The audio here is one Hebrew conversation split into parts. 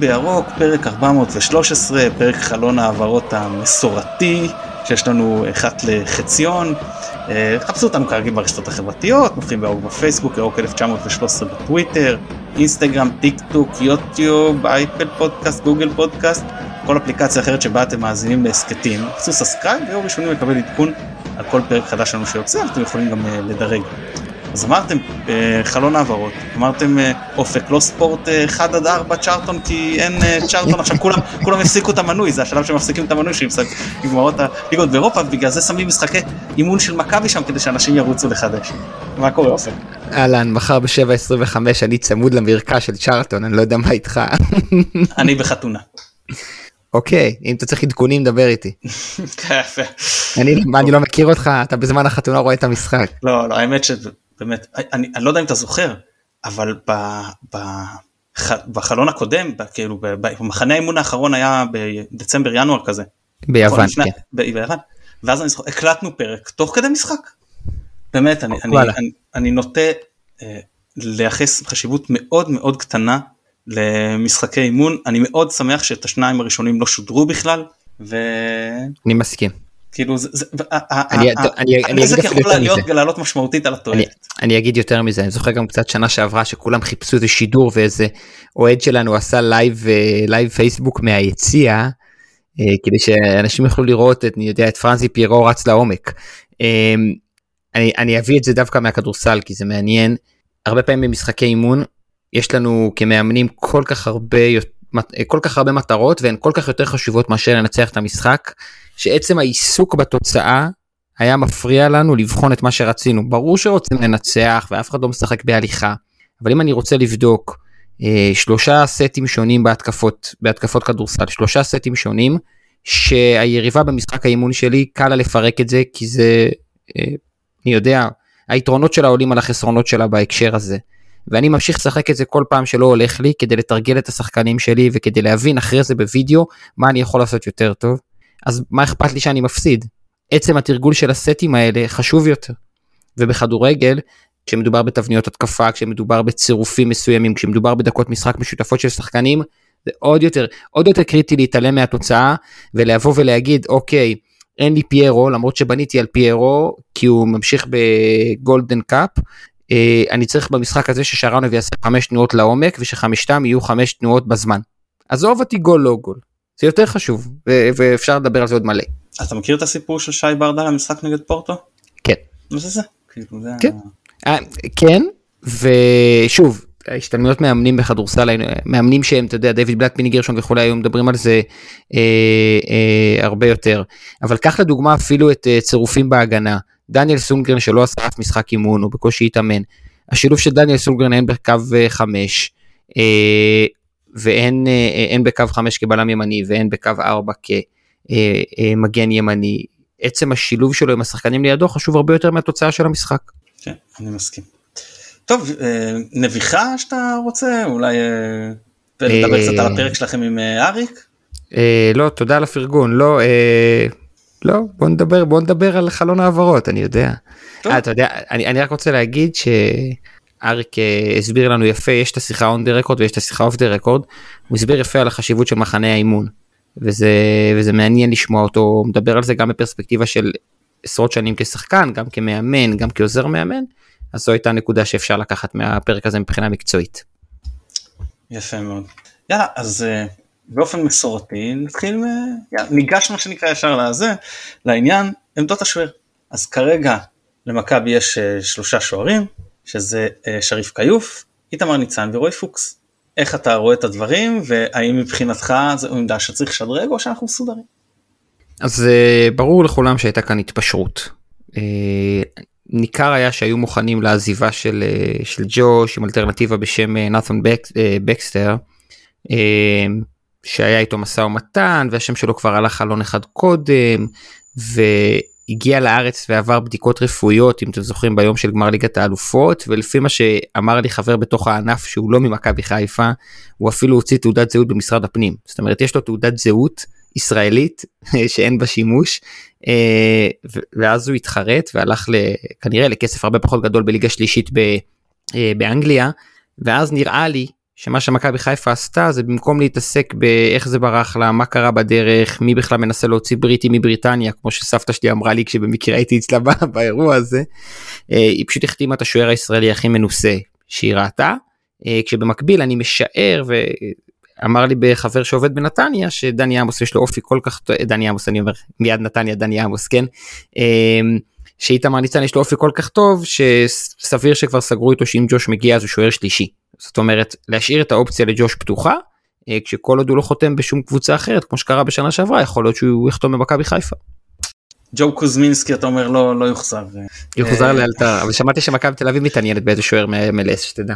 בירוק, פרק 413, פרק חלון ההעברות המסורתי, שיש לנו אחת לחציון. אה, חפשו אותנו כרגיל ברשתות החברתיות, מופיעים בירוק בפייסבוק, ירוק 1913 בטוויטר, אינסטגרם, טיק טוק, יוטיוב, אפל פודקאסט, גוגל פודקאסט, כל אפליקציה אחרת שבה אתם מאזינים להסכתים. עשו subscribe ותהיו ראשונים לקבל עדכון על כל פרק חדש שלנו שיוצא, אתם יכולים גם אה, לדרג. אז אמרתם uh, חלון העברות, אמרתם uh, אופק, לא ספורט 1 עד 4 צ'ארטון כי אין צ'ארטון, עכשיו כולם, כולם הפסיקו את המנוי, זה השלב שמפסיקים את המנוי שנגמרות הליגות באירופה, ובגלל זה שמים משחקי אימון של מכבי שם כדי שאנשים ירוצו לחדש. מה קורה אופק? אהלן, מחר ב-7.25 אני צמוד למרקע של צ'ארטון, אני לא יודע מה איתך. אני בחתונה. אוקיי, אם אתה צריך עדכונים דבר איתי. אני לא מכיר אותך, אתה בזמן החתונה רואה את המשחק. לא, לא, האמת שבאמת, אני לא יודע אם אתה זוכר, אבל בחלון הקודם, כאילו במחנה האימון האחרון היה בדצמבר ינואר כזה. ביוון, כן. ביוון, ואז אני זוכר, הקלטנו פרק תוך כדי משחק. באמת, אני נוטה אה, לייחס חשיבות מאוד מאוד קטנה למשחקי אימון אני מאוד שמח שאת השניים הראשונים לא שודרו בכלל. ו... אני מסכים. כאילו זה, הנזק יכול להיות לעלות משמעותית על התועלת. אני, אגיד יותר מזה אני זוכר גם קצת שנה שעברה שכולם חיפשו איזה שידור ואיזה אוהד שלנו עשה live live פייסבוק מהיציע אה, כדי שאנשים יוכלו לראות את אני יודע את פרנצי פיירו רץ לעומק. אה, אני, אני אביא את זה דווקא מהכדורסל כי זה מעניין הרבה פעמים במשחקי אימון יש לנו כמאמנים כל כך הרבה כל כך הרבה מטרות והן כל כך יותר חשובות מאשר לנצח את המשחק שעצם העיסוק בתוצאה היה מפריע לנו לבחון את מה שרצינו ברור שרוצים לנצח ואף אחד לא משחק בהליכה אבל אם אני רוצה לבדוק אה, שלושה סטים שונים בהתקפות בהתקפות כדורסל שלושה סטים שונים שהיריבה במשחק האימון שלי קל לה לפרק את זה כי זה אה, אני יודע היתרונות שלה עולים על החסרונות שלה בהקשר הזה. ואני ממשיך לשחק את זה כל פעם שלא הולך לי כדי לתרגל את השחקנים שלי וכדי להבין אחרי זה בווידאו מה אני יכול לעשות יותר טוב. אז מה אכפת לי שאני מפסיד? עצם התרגול של הסטים האלה חשוב יותר. ובכדורגל, כשמדובר בתבניות התקפה, כשמדובר בצירופים מסוימים, כשמדובר בדקות משחק משותפות של שחקנים, זה עוד יותר, עוד יותר קריטי להתעלם מהתוצאה ולבוא ולהגיד, אוקיי, אין לי פיירו, למרות שבניתי על פיירו, כי הוא ממשיך בגולדן קאפ, אה, אני צריך במשחק הזה ששרנוב יעשה חמש תנועות לעומק ושחמישתם יהיו חמש תנועות בזמן. עזוב אותי גול לא גול. זה יותר חשוב ואפשר לדבר על זה עוד מלא. אתה מכיר את הסיפור של שי ברדה למשחק נגד פורטו? כן. מה זה זה? כאילו, כן. אה, כן ושוב ההשתלמויות מאמנים בכדורסל מאמנים שהם אתה יודע דויד בלאט מיני גרשון וכולי היו מדברים על זה אה, אה, הרבה יותר אבל קח לדוגמה אפילו את אה, צירופים בהגנה דניאל סונגרן שלא עשה אף משחק אימון, הוא בקושי התאמן. השילוב של דניאל סונגרן אין בקו 5, אה, אה, ואין אה, בקו 5 כבלם ימני ואין בקו 4 כמגן ימני. עצם השילוב שלו עם השחקנים לידו חשוב הרבה יותר מהתוצאה של המשחק. כן, אני מסכים. טוב, נביחה שאתה רוצה? אולי לדבר קצת על הפרק שלכם עם אריק? לא, תודה על הפרגון. לא, לא, בוא נדבר, בוא נדבר על חלון העברות, אני יודע. אה, אתה יודע, אני, אני רק רוצה להגיד שאריק אה, הסביר לנו יפה, יש את השיחה on the record ויש את השיחה off the record, הוא הסביר יפה על החשיבות של מחנה האימון. וזה, וזה מעניין לשמוע אותו, מדבר על זה גם בפרספקטיבה של עשרות שנים כשחקן, גם כמאמן, גם כעוזר מאמן, אז זו הייתה נקודה שאפשר לקחת מהפרק הזה מבחינה מקצועית. יפה מאוד. יאללה, אז אה, באופן מסורתי נתחיל, מ... ניגש מה שנקרא ישר לזה, לעניין עמדות השוער. אז כרגע למכבי יש אה, שלושה שוערים, שזה אה, שריף כיוף, איתמר ניצן ורועי פוקס. איך אתה רואה את הדברים, והאם מבחינתך זו עמדה שצריך לשדרג או שאנחנו מסודרים? אז אה, ברור לכולם שהייתה כאן התפשרות. ניכר היה שהיו מוכנים לעזיבה של, של ג'וש עם אלטרנטיבה בשם נת'ון בק, בקסטר. שהיה איתו משא ומתן והשם שלו כבר הלך חלון אחד קודם והגיע לארץ ועבר בדיקות רפואיות אם אתם זוכרים ביום של גמר ליגת האלופות ולפי מה שאמר לי חבר בתוך הענף שהוא לא ממכבי חיפה הוא אפילו הוציא תעודת זהות במשרד הפנים. זאת אומרת יש לו תעודת זהות ישראלית שאין בה שימוש אה, ואז הוא התחרט והלך כנראה לכסף הרבה פחות גדול בליגה שלישית אה, באנגליה ואז נראה לי שמה שמכבי חיפה עשתה זה במקום להתעסק באיך זה ברח לה, מה קרה בדרך, מי בכלל מנסה להוציא בריטי מבריטניה, כמו שסבתא שלי אמרה לי כשבמקרה הייתי אצלה באירוע הזה, אה, היא פשוט החתימה את השוער הישראלי הכי מנוסה שהיא ראתה, אה, כשבמקביל אני משער ואמר לי בחבר שעובד בנתניה שדני עמוס יש לו אופי כל כך טוב, דני עמוס אני אומר מיד נתניה דני עמוס כן. שאיתמר ניצן יש לו אופי כל כך טוב שסביר שכבר סגרו איתו שאם ג'וש מגיע אז הוא שוער שלישי. זאת אומרת להשאיר את האופציה לג'וש פתוחה אה, כשכל עוד הוא לא חותם בשום קבוצה אחרת כמו שקרה בשנה שעברה יכול להיות שהוא יחתום במכבי חיפה. ג'ו קוזמינסקי אתה אומר לא לא יוחזר. יוחזר אה, לאלתר אבל שמעתי שמכבי תל אביב מתעניינת באיזה שוער מ-MLS שתדע.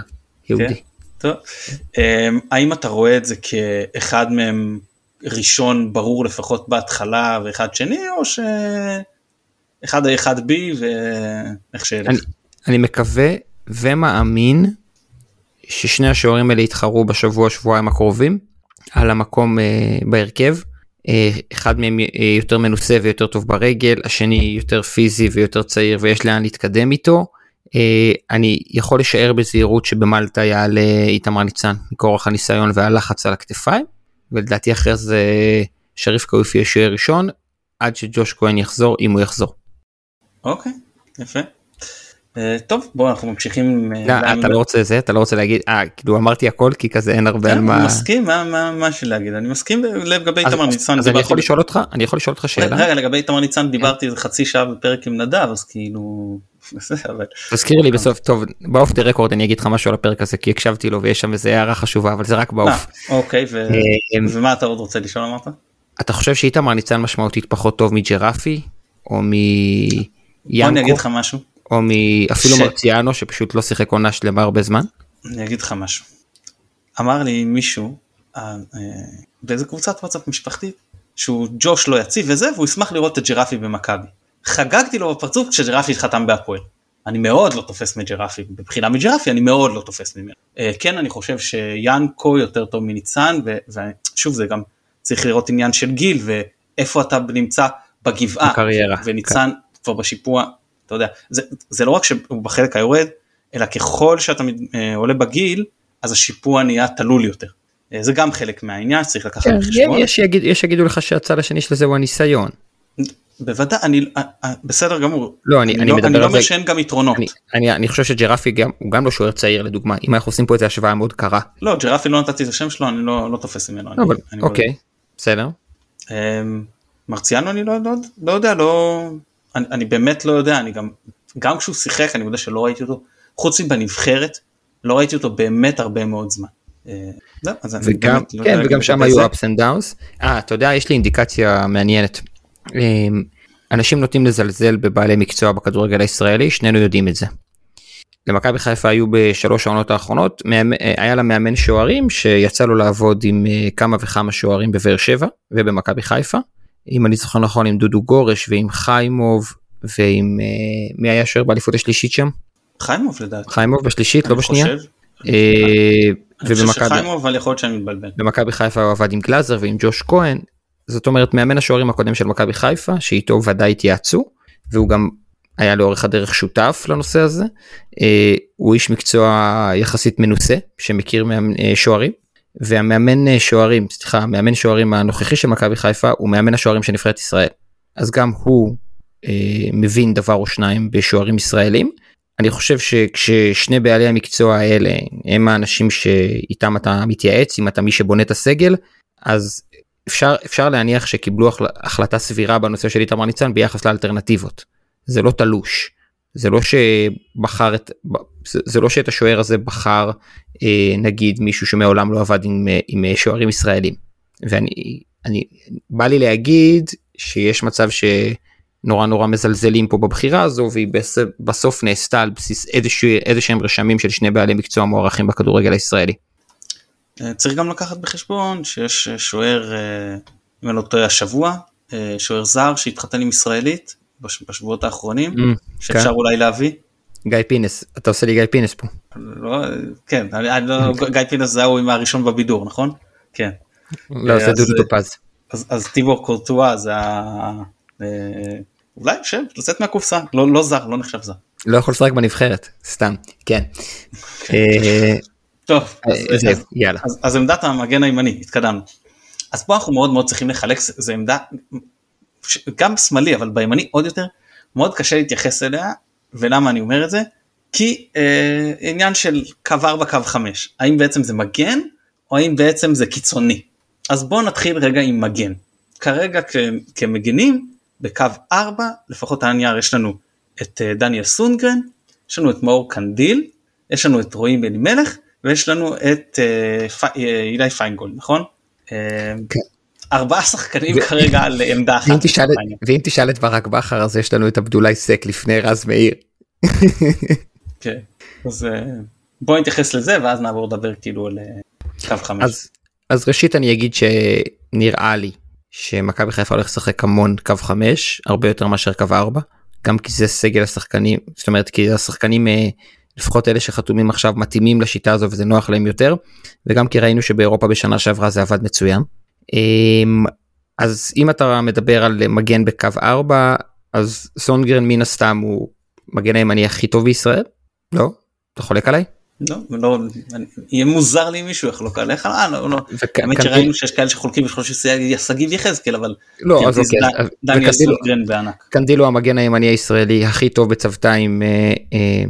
יהודי. כן, אמ, האם אתה רואה את זה כאחד מהם ראשון ברור לפחות בהתחלה ואחד שני או ש... אחד a 1 b ואיך שילך. אני, אני מקווה ומאמין ששני השוערים האלה יתחרו בשבוע שבועיים הקרובים על המקום uh, בהרכב. Uh, אחד מהם uh, יותר מנוסה ויותר טוב ברגל, השני יותר פיזי ויותר צעיר ויש לאן להתקדם איתו. אני יכול לשער בזהירות שבמלטה יעלה איתמר ניצן מכורח הניסיון והלחץ על הכתפיים ולדעתי אחרי זה שריף קאופי יהיה שוער ראשון עד שג'וש כהן יחזור אם הוא יחזור. אוקיי, יפה. Uh, טוב בוא אנחנו ממשיכים. Uh, לא, אתה לא רוצה זה אתה לא רוצה להגיד אה כאילו אמרתי הכל כי כזה אין הרבה על כן, מה. מסכים מה מה מה להגיד אני מסכים לגבי איתמר ניצן. אז אני יכול לשאול אותך אני יכול לשאול אותך שאלה. רגע לגבי איתמר ניצן דיברתי איזה חצי שעה בפרק עם נדב אז כאילו. תזכיר לי בסוף טוב באוף דה רקורד אני אגיד לך משהו על הפרק הזה כי הקשבתי לו ויש שם איזה הערה חשובה אבל זה רק באוף. אוקיי ומה אתה עוד רוצה לשאול אמרת? אתה חושב שאיתמר ניצן משמעותית פחות טוב מג'רפי או מ... ינקו, אני אגיד לך משהו. או אפילו ש... מרציאנו שפשוט לא שיחק עונה שלמה הרבה זמן. אני אגיד לך משהו. אמר לי מישהו אה, אה, באיזה קבוצת וואטסאפ משפחתית שהוא ג'וש לא יציב וזה והוא ישמח לראות את ג'רפי במכבי. חגגתי לו בפרצוף כשג'רפי חתם בהפועל. אני מאוד לא תופס מג'רפי, בבחינה מג'רפי אני מאוד לא תופס ממנו. אה, כן אני חושב שיאנקו יותר טוב מניצן ושוב זה גם צריך לראות עניין של גיל ואיפה אתה נמצא בגבעה. בקריירה. וניצן כבר בשיפוע, אתה יודע, זה, זה לא רק שהוא בחלק היורד, אלא ככל שאתה אה, עולה בגיל, אז השיפוע נהיה תלול יותר. אה, זה גם חלק מהעניין שצריך לקחת כן, בחשבון. יש, יגיד, יש יגידו לך שהצד השני של זה הוא הניסיון. בוודאי, אני, אה, בסדר גמור. לא, אני, אני, לא, מדבר אני לא אומר שאין גם יתרונות. אני, אני, אני חושב שג'רפי גם, הוא גם לא שוער צעיר לדוגמה, אם אנחנו עושים פה איזה השוואה מאוד קרה. לא, ג'רפי לא נתתי את השם שלו, אני לא, לא תופס ממנו. אבל, אני, אני אוקיי, לא... בסדר. אמ, מרציאנו אני לא, לא, לא יודע, לא, אני, אני באמת לא יודע, אני גם, גם כשהוא שיחק אני יודע שלא ראיתי אותו, חוץ מבנבחרת, לא ראיתי אותו באמת הרבה מאוד זמן. אה, וגם, לא כן, וגם שם היו ups and downs. אה, אתה יודע, יש לי אינדיקציה מעניינת. אמ, אנשים נוטים לזלזל בבעלי מקצוע בכדורגל הישראלי, שנינו יודעים את זה. למכבי חיפה היו בשלוש העונות האחרונות, אה, היה לה מאמן שוערים שיצא לו לעבוד עם אה, כמה וכמה שוערים בבאר שבע ובמכבי חיפה. אם אני זוכר נכון עם דודו גורש ועם חיימוב ועם אה, מי היה שוער באליפות השלישית שם? חיימוב לדעתי. חיימוב בשלישית לא בשנייה. ובמכבי חיפה הוא עבד עם גלאזר ועם ג'וש כהן זאת אומרת מאמן השוערים הקודם של מכבי חיפה שאיתו ודאי התייעצו והוא גם היה לאורך הדרך שותף לנושא הזה אה, הוא איש מקצוע יחסית מנוסה שמכיר שוערים והמאמן אה, שוערים סליחה המאמן שוערים הנוכחי של מכבי חיפה הוא מאמן השוערים של נבחרת ישראל אז גם הוא אה, מבין דבר או שניים בשוערים ישראלים. אני חושב שכששני בעלי המקצוע האלה הם האנשים שאיתם אתה מתייעץ אם אתה מי שבונה את הסגל אז אפשר אפשר להניח שקיבלו החלטה סבירה בנושא של איתמר ניצן ביחס לאלטרנטיבות. זה לא תלוש. זה לא שבחר את זה לא שאת השוער הזה בחר אה, נגיד מישהו שמעולם לא עבד עם, אה, עם שוערים ישראלים ואני אני בא לי להגיד שיש מצב שנורא נורא מזלזלים פה בבחירה הזו והיא בסוף נעשתה על בסיס איזה שהם רשמים של שני בעלי מקצוע מוערכים בכדורגל הישראלי. אה, צריך גם לקחת בחשבון שיש שוער אם אני לא טועה השבוע שוער זר שהתחתן עם ישראלית בשבועות האחרונים mm, שאפשר כן. אולי להביא. גיא פינס אתה עושה לי גיא פינס פה. לא, כן אני, אני לא, גיא פינס זה ההוא עם הראשון בבידור נכון? כן. לא זה דודו טופז. אז, אז טיבור קורטואה זה ה... אה, אולי שם לצאת מהקופסה לא, לא זר לא נחשב זר. לא יכול לשחק בנבחרת סתם כן. כן. אה, טוב, אה, אז- אז- יאללה. אז, אז עמדת המגן הימני, התקדמנו. אז פה אנחנו מאוד מאוד צריכים לחלק, זה עמדה גם שמאלי אבל בימני עוד יותר, מאוד קשה להתייחס אליה, ולמה אני אומר את זה? כי אה, עניין של קו 4 קו 5, האם בעצם זה מגן או האם בעצם זה קיצוני. אז בואו נתחיל רגע עם מגן. כרגע כ- כמגנים בקו 4 לפחות על הנייר יש לנו את אה, דניאל סונגרן, יש לנו את מאור קנדיל, יש לנו את רועי אלימלך ויש לנו את אה, פ- אה, אילי פיינגולד נכון? אה, כן. ארבעה שחקנים כרגע על עמדה אחת. ואם תשאל את- ברק בכר אז יש לנו את עבדולאי סק לפני רז מאיר. כן. אז אה, בוא נתייחס לזה ואז נעבור לדבר כאילו על אה, קו חמש. אז אז ראשית אני אגיד שנראה לי שמכבי חיפה הולך לשחק המון קו 5 הרבה יותר מאשר קו 4 גם כי זה סגל השחקנים זאת אומרת כי השחקנים אה, לפחות אלה שחתומים עכשיו מתאימים לשיטה הזו וזה נוח להם יותר וגם כי ראינו שבאירופה בשנה שעברה זה עבד מצוין. אמ, אז אם אתה מדבר על מגן בקו 4 אז סונגרן מן הסתם הוא מגן הימני הכי טוב בישראל לא אתה חולק עליי? לא, לא, יהיה מוזר לי אם מישהו יחלוק עליך, אה, לא, לא. האמת שראינו שיש כאלה שחולקים ושחושבים שזה שגיב יחזקאל אבל לא אז כרטיס אוקיי אז- דניאל סונגרן בענק. קנדילו המגן הימני הישראלי הכי טוב בצוותא עם אה, אה,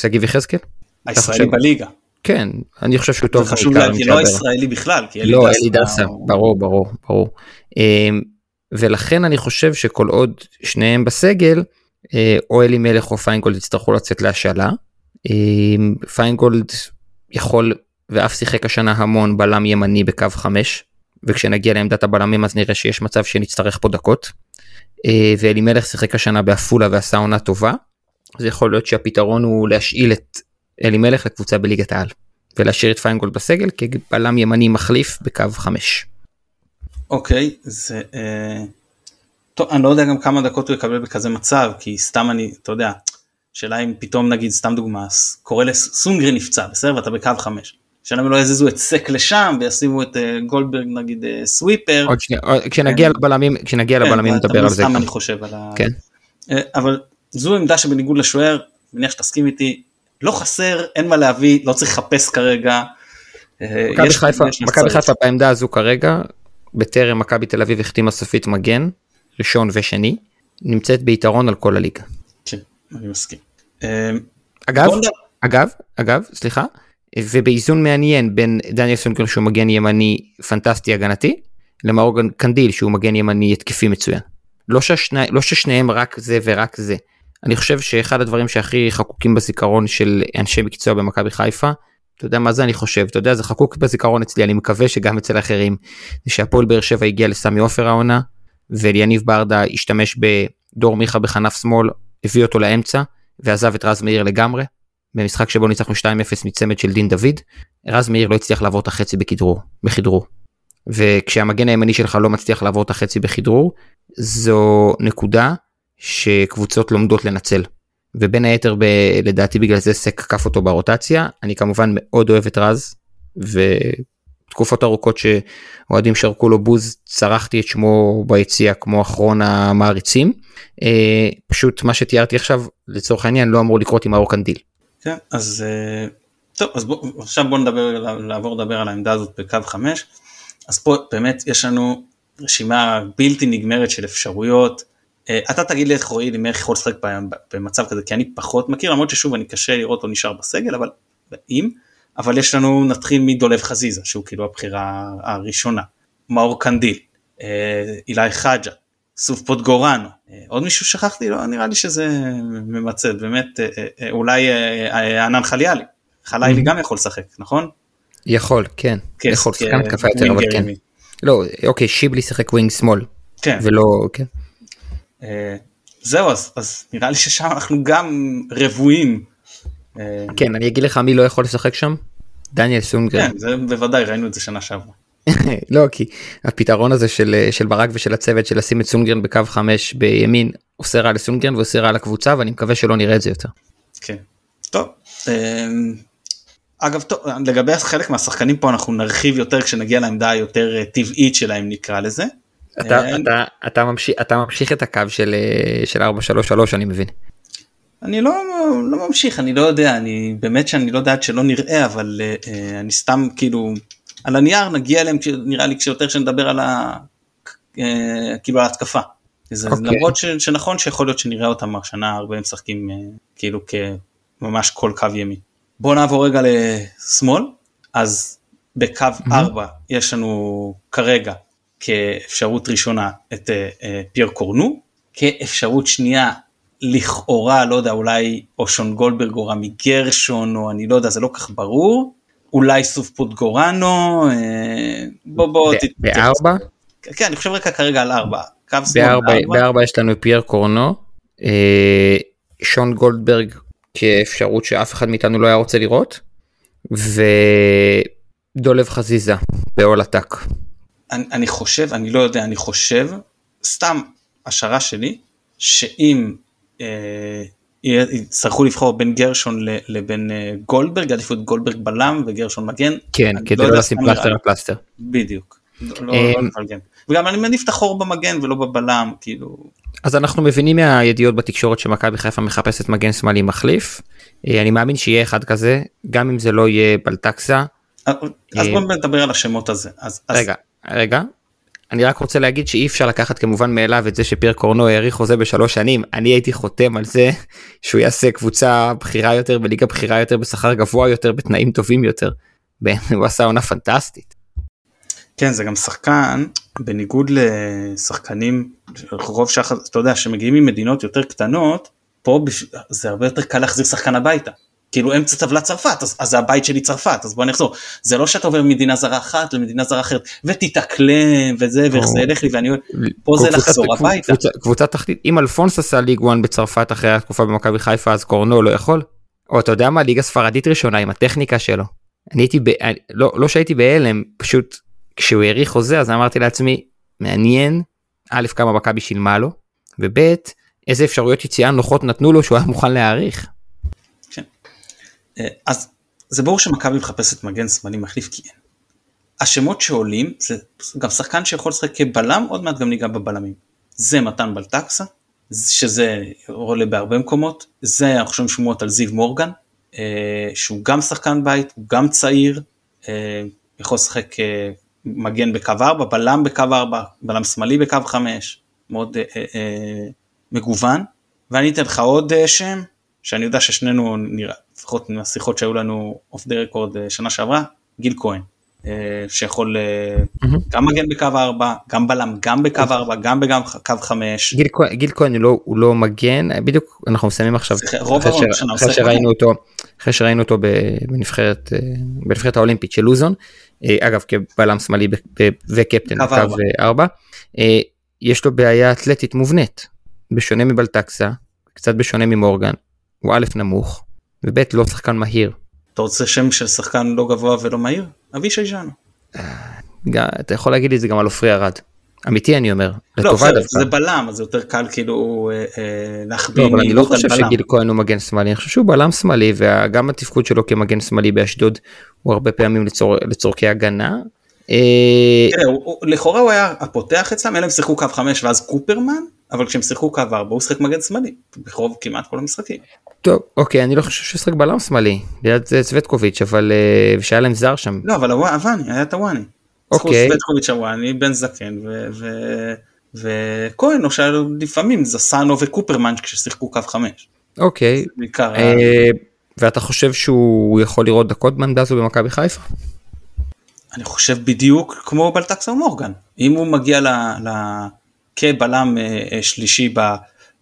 שגיב יחזקאל? הישראלי בליגה. כן, אני חושב שהוא זה טוב. חשוב בעיקר להגיד, לא ג'אבר. הישראלי בכלל, כי אלי לא, אלי דסה, ברור, ברור, ברור. אה, ולכן אני חושב שכל עוד שניהם בסגל, אה, או אלימלך או פיינגולד יצטרכו לצאת להשאלה. אה, פיינגולד יכול ואף שיחק השנה המון בלם ימני בקו 5, וכשנגיע לעמדת הבלמים אז נראה שיש מצב שנצטרך פה דקות. אה, ואלימלך שיחק השנה בעפולה ועשה עונה טובה, אז יכול להיות שהפתרון הוא להשאיל את אלימלך לקבוצה בליגת העל, ולהשאיר את פיינגולד בסגל כבלם ימני מחליף בקו 5. אוקיי, זה... אה, טוב, אני לא יודע גם כמה דקות הוא יקבל בכזה מצב, כי סתם אני, אתה יודע, שאלה אם פתאום נגיד, סתם דוגמא, ס- קורה לסונגרן נפצע, בסדר? ואתה בקו חמש. שאלה אם לא יזיזו את סק לשם וישימו את אה, גולדברג נגיד אה, סוויפר. עוד שנייה, כשנגיע לבלמים, כשנגיע לבלמים כן, נדבר על זה סתם. אני חושב על ה... כן. אה, אבל זו עמדה שבניגוד לשוער, מניח שתסכים איתי, לא חסר, אין מה להביא, לא צריך לחפש כרגע. אה, מכבי חיפה, בעמדה הזו כרגע, בטרם מכבי תל אביב החתימה סופית מגן, ראשון ושני, נמצאת ביתרון על כל הליגה. כן, אני מסכים. אה, אגב, אגב, אגב, סליחה, ובאיזון מעניין בין דניאל סונגרן שהוא מגן ימני פנטסטי הגנתי, למאור קנדיל שהוא מגן ימני התקפי מצוין. לא, שהשני, לא ששניהם רק זה ורק זה. אני חושב שאחד הדברים שהכי חקוקים בזיכרון של אנשי מקצוע במכבי חיפה, אתה יודע מה זה? אני חושב, אתה יודע זה חקוק בזיכרון אצלי, אני מקווה שגם אצל אחרים, זה שהפועל באר שבע הגיע לסמי עופר העונה, ואליניב ברדה השתמש בדור מיכה בכנף שמאל, הביא אותו לאמצע, ועזב את רז מאיר לגמרי, במשחק שבו ניצחנו 2-0 מצמד של דין דוד, רז מאיר לא הצליח לעבור את החצי בכדרור, בכדרור. וכשהמגן הימני שלך לא מצליח לעבור את החצי בכדרור, זו נקודה שקבוצות לומדות לנצל. ובין היתר ב, לדעתי בגלל זה סק עקף אותו ברוטציה, אני כמובן מאוד אוהב את רז, ותקופות ארוכות שאוהדים שרקו לו בוז, צרחתי את שמו ביציע כמו אחרון המעריצים. אה, פשוט מה שתיארתי עכשיו לצורך העניין לא אמור לקרות עם האור קנדיל. כן, אז אה, טוב, אז בוא, עכשיו בוא נדבר, לעבור לדבר על העמדה הזאת בקו 5. אז פה באמת יש לנו רשימה בלתי נגמרת של אפשרויות. אה, אתה תגיד לי איך רועי לימר יכול לשחק במצב כזה, כי אני פחות מכיר, למרות ששוב אני קשה לראות אותו נשאר בסגל, אבל אם, אבל יש לנו, נתחיל מדולב חזיזה, שהוא כאילו הבחירה הראשונה, מאור קנדיל, אה, אילי חג'ג', סוף פודגוראנו, אה, עוד מישהו שכחתי? לא, נראה לי שזה ממצה, באמת, אולי ענאן חלאילי, חלאילי אממ. גם יכול לשחק, נכון? יכול כן, כן, יכול שחקן התקפה יותר אבל כן. לא אוקיי שיבלי שיחק ווינג שמאל כן, ולא כן. אה, זהו, אז, אז נראה לי ששם אנחנו גם רבועים. אה, כן אני אגיד לך מי לא יכול לשחק שם דניאל סונגרן כן, זה בוודאי, ראינו את זה שנה שעברה. לא כי הפתרון הזה של של ברק ושל הצוות של לשים את סונגרן בקו 5 בימין עושה רע לסונגרן ועושה רע לקבוצה ואני מקווה שלא נראה את זה יותר. כן. טוב. אה, אגב, טוב, לגבי חלק מהשחקנים פה אנחנו נרחיב יותר כשנגיע לעמדה היותר אה, טבעית שלהם נקרא לזה. אתה אה, אתה אתה ממשיך אתה ממשיך את הקו של אה, של 433 אני מבין. אני לא, לא ממשיך, אני לא יודע, אני באמת שאני לא יודע עד שלא נראה, אבל uh, אני סתם כאילו, על הנייר נגיע אליהם, נראה לי כשיותר שנדבר על ה... Uh, כאילו ההתקפה. זה, okay. אוקיי. למרות ש, שנכון שיכול להיות שנראה אותם השנה הרבה משחקים uh, כאילו כממש כל קו ימין. בואו נעבור רגע לשמאל, אז בקו mm-hmm. 4 יש לנו כרגע כאפשרות ראשונה את uh, uh, פייר קורנו, כאפשרות שנייה לכאורה, לא יודע, אולי או שון גולדברג או רמי גרשון, או אני לא יודע, זה לא כך ברור. אולי סוף פוטגורנו, אה, בוא בוא. בארבע? כן, אני חושב רק כרגע על ארבע. בארבע יש לנו פייר קורנו, אה, שון גולדברג כאפשרות שאף אחד מאיתנו לא היה רוצה לראות, ודולב חזיזה בעול עתק. אני, אני חושב, אני לא יודע, אני חושב, סתם השערה שלי, שאם אה, יצטרכו לבחור בין גרשון לבין אה, גולדברג, עדיפות גולדברג בלם וגרשון מגן. כן, כדי לא, לא לשים פלסטר על פלסטר. בדיוק. לא, לא, לא וגם אני מעדיף את החור במגן ולא בבלם, כאילו. אז אנחנו מבינים מהידיעות בתקשורת שמכבי חיפה מחפשת מגן שמאלי מחליף. אה, אני מאמין שיהיה אחד כזה, גם אם זה לא יהיה בלטקסה. אז בוא נדבר על השמות הזה. רגע, רגע, אני רק רוצה להגיד שאי אפשר לקחת כמובן מאליו את זה שפייר קורנו האריך חוזה בשלוש שנים אני הייתי חותם על זה שהוא יעשה קבוצה בכירה יותר בליגה בכירה יותר בשכר גבוה יותר בתנאים טובים יותר. הוא עשה עונה פנטסטית. כן זה גם שחקן בניגוד לשחקנים רוב שחר אתה יודע שמגיעים ממדינות יותר קטנות פה זה הרבה יותר קל להחזיר שחקן הביתה כאילו אמצע טבלת צרפת אז, אז הבית שלי צרפת אז בוא נחזור זה לא שאתה עובר ממדינה זרה אחת למדינה זרה אחרת ותתאקלם וזה ואיך זה ילך לי ואני פה זה לחזור הביתה. קבוצה תחתית אם אלפונס עשה ליג 1 בצרפת אחרי התקופה במכבי חיפה אז קורנו לא יכול. או אתה יודע מה ליגה ספרדית ראשונה עם הטכניקה שלו. אני הייתי ב... לא, לא שהייתי בהלם פשוט כשהוא האריך חוזה אז אמרתי לעצמי מעניין א' כמה מכבי שילמה לו וב' איזה אפשרויות יציאה נוחות נתנו לו שהוא היה מוכן להאריך. אה, אז זה ברור שמכבי מחפשת מגן שמאלי מחליף כי אין. השמות שעולים זה גם שחקן שיכול לשחק כבלם עוד מעט גם ניגע בבלמים. זה מתן בלטקסה שזה עולה בהרבה מקומות זה אנחנו שומעים שמועות על זיו מורגן אה, שהוא גם שחקן בית הוא גם צעיר אה, יכול לשחק מגן בקו 4 בלם בקו 4 בלם שמאלי בקו 5 מאוד מגוון ואני אתן לך עוד שם שאני יודע ששנינו נראה לפחות מהשיחות שהיו לנו אוף דה רקורד שנה שעברה, גיל כהן, אה, שיכול mm-hmm. גם מגן בקו 4, גם בלם, גם בקו 4, גם בקו 5. גיל, גיל כהן הוא לא, הוא לא מגן, בדיוק אנחנו מסיימים עכשיו, אחרי, ש... אחרי שראינו אותו, אחרי שראינו אותו בנבחרת, אה, בנבחרת האולימפית של לוזון, אגב כבלם שמאלי וקפטן בקו 4, יש לו בעיה אתלטית מובנית, בשונה מבלטקסה, קצת בשונה ממורגן, הוא א' נמוך, וב' לא שחקן מהיר. אתה רוצה שם של שחקן לא גבוה ולא מהיר? אבישי ז'אנו. אתה יכול להגיד את זה גם על עופרי ארד. אמיתי אני אומר, לא, לטובה דווקא. זה בלם אז זה יותר קל כאילו אה, אה, להחביא לא, אבל אני לא חושב שגיל כהן הוא מגן שמאלי, אני חושב שהוא בלם שמאלי וגם התפקוד שלו כמגן שמאלי באשדוד הוא הרבה פעמים לצורכי הגנה. אה, לכאורה הוא היה הפותח אצלם, אלא הם שיחקו קו 5 ואז קופרמן, אבל כשהם שיחקו קו 4 הוא שיחק מגן שמאלי, ברוב כמעט כל המשחקים. טוב אוקיי אני לא חושב שהוא שחק בלם שמאלי ליד צווטקוביץ' אבל אה, שהיה להם זר שם. לא אבל הוואני היה את הוואני. אוקיי. צווטקוביץ' הוואני בן זקן וכהן או שהיה לו לפעמים זסנו וקופרמן כששיחקו קו 5. אוקיי. אה, ואתה חושב שהוא יכול לראות דקות בעמדה הזו במכבי חיפה? אני חושב בדיוק כמו בלטקסה ומורגן אם הוא מגיע כבלם אה, שלישי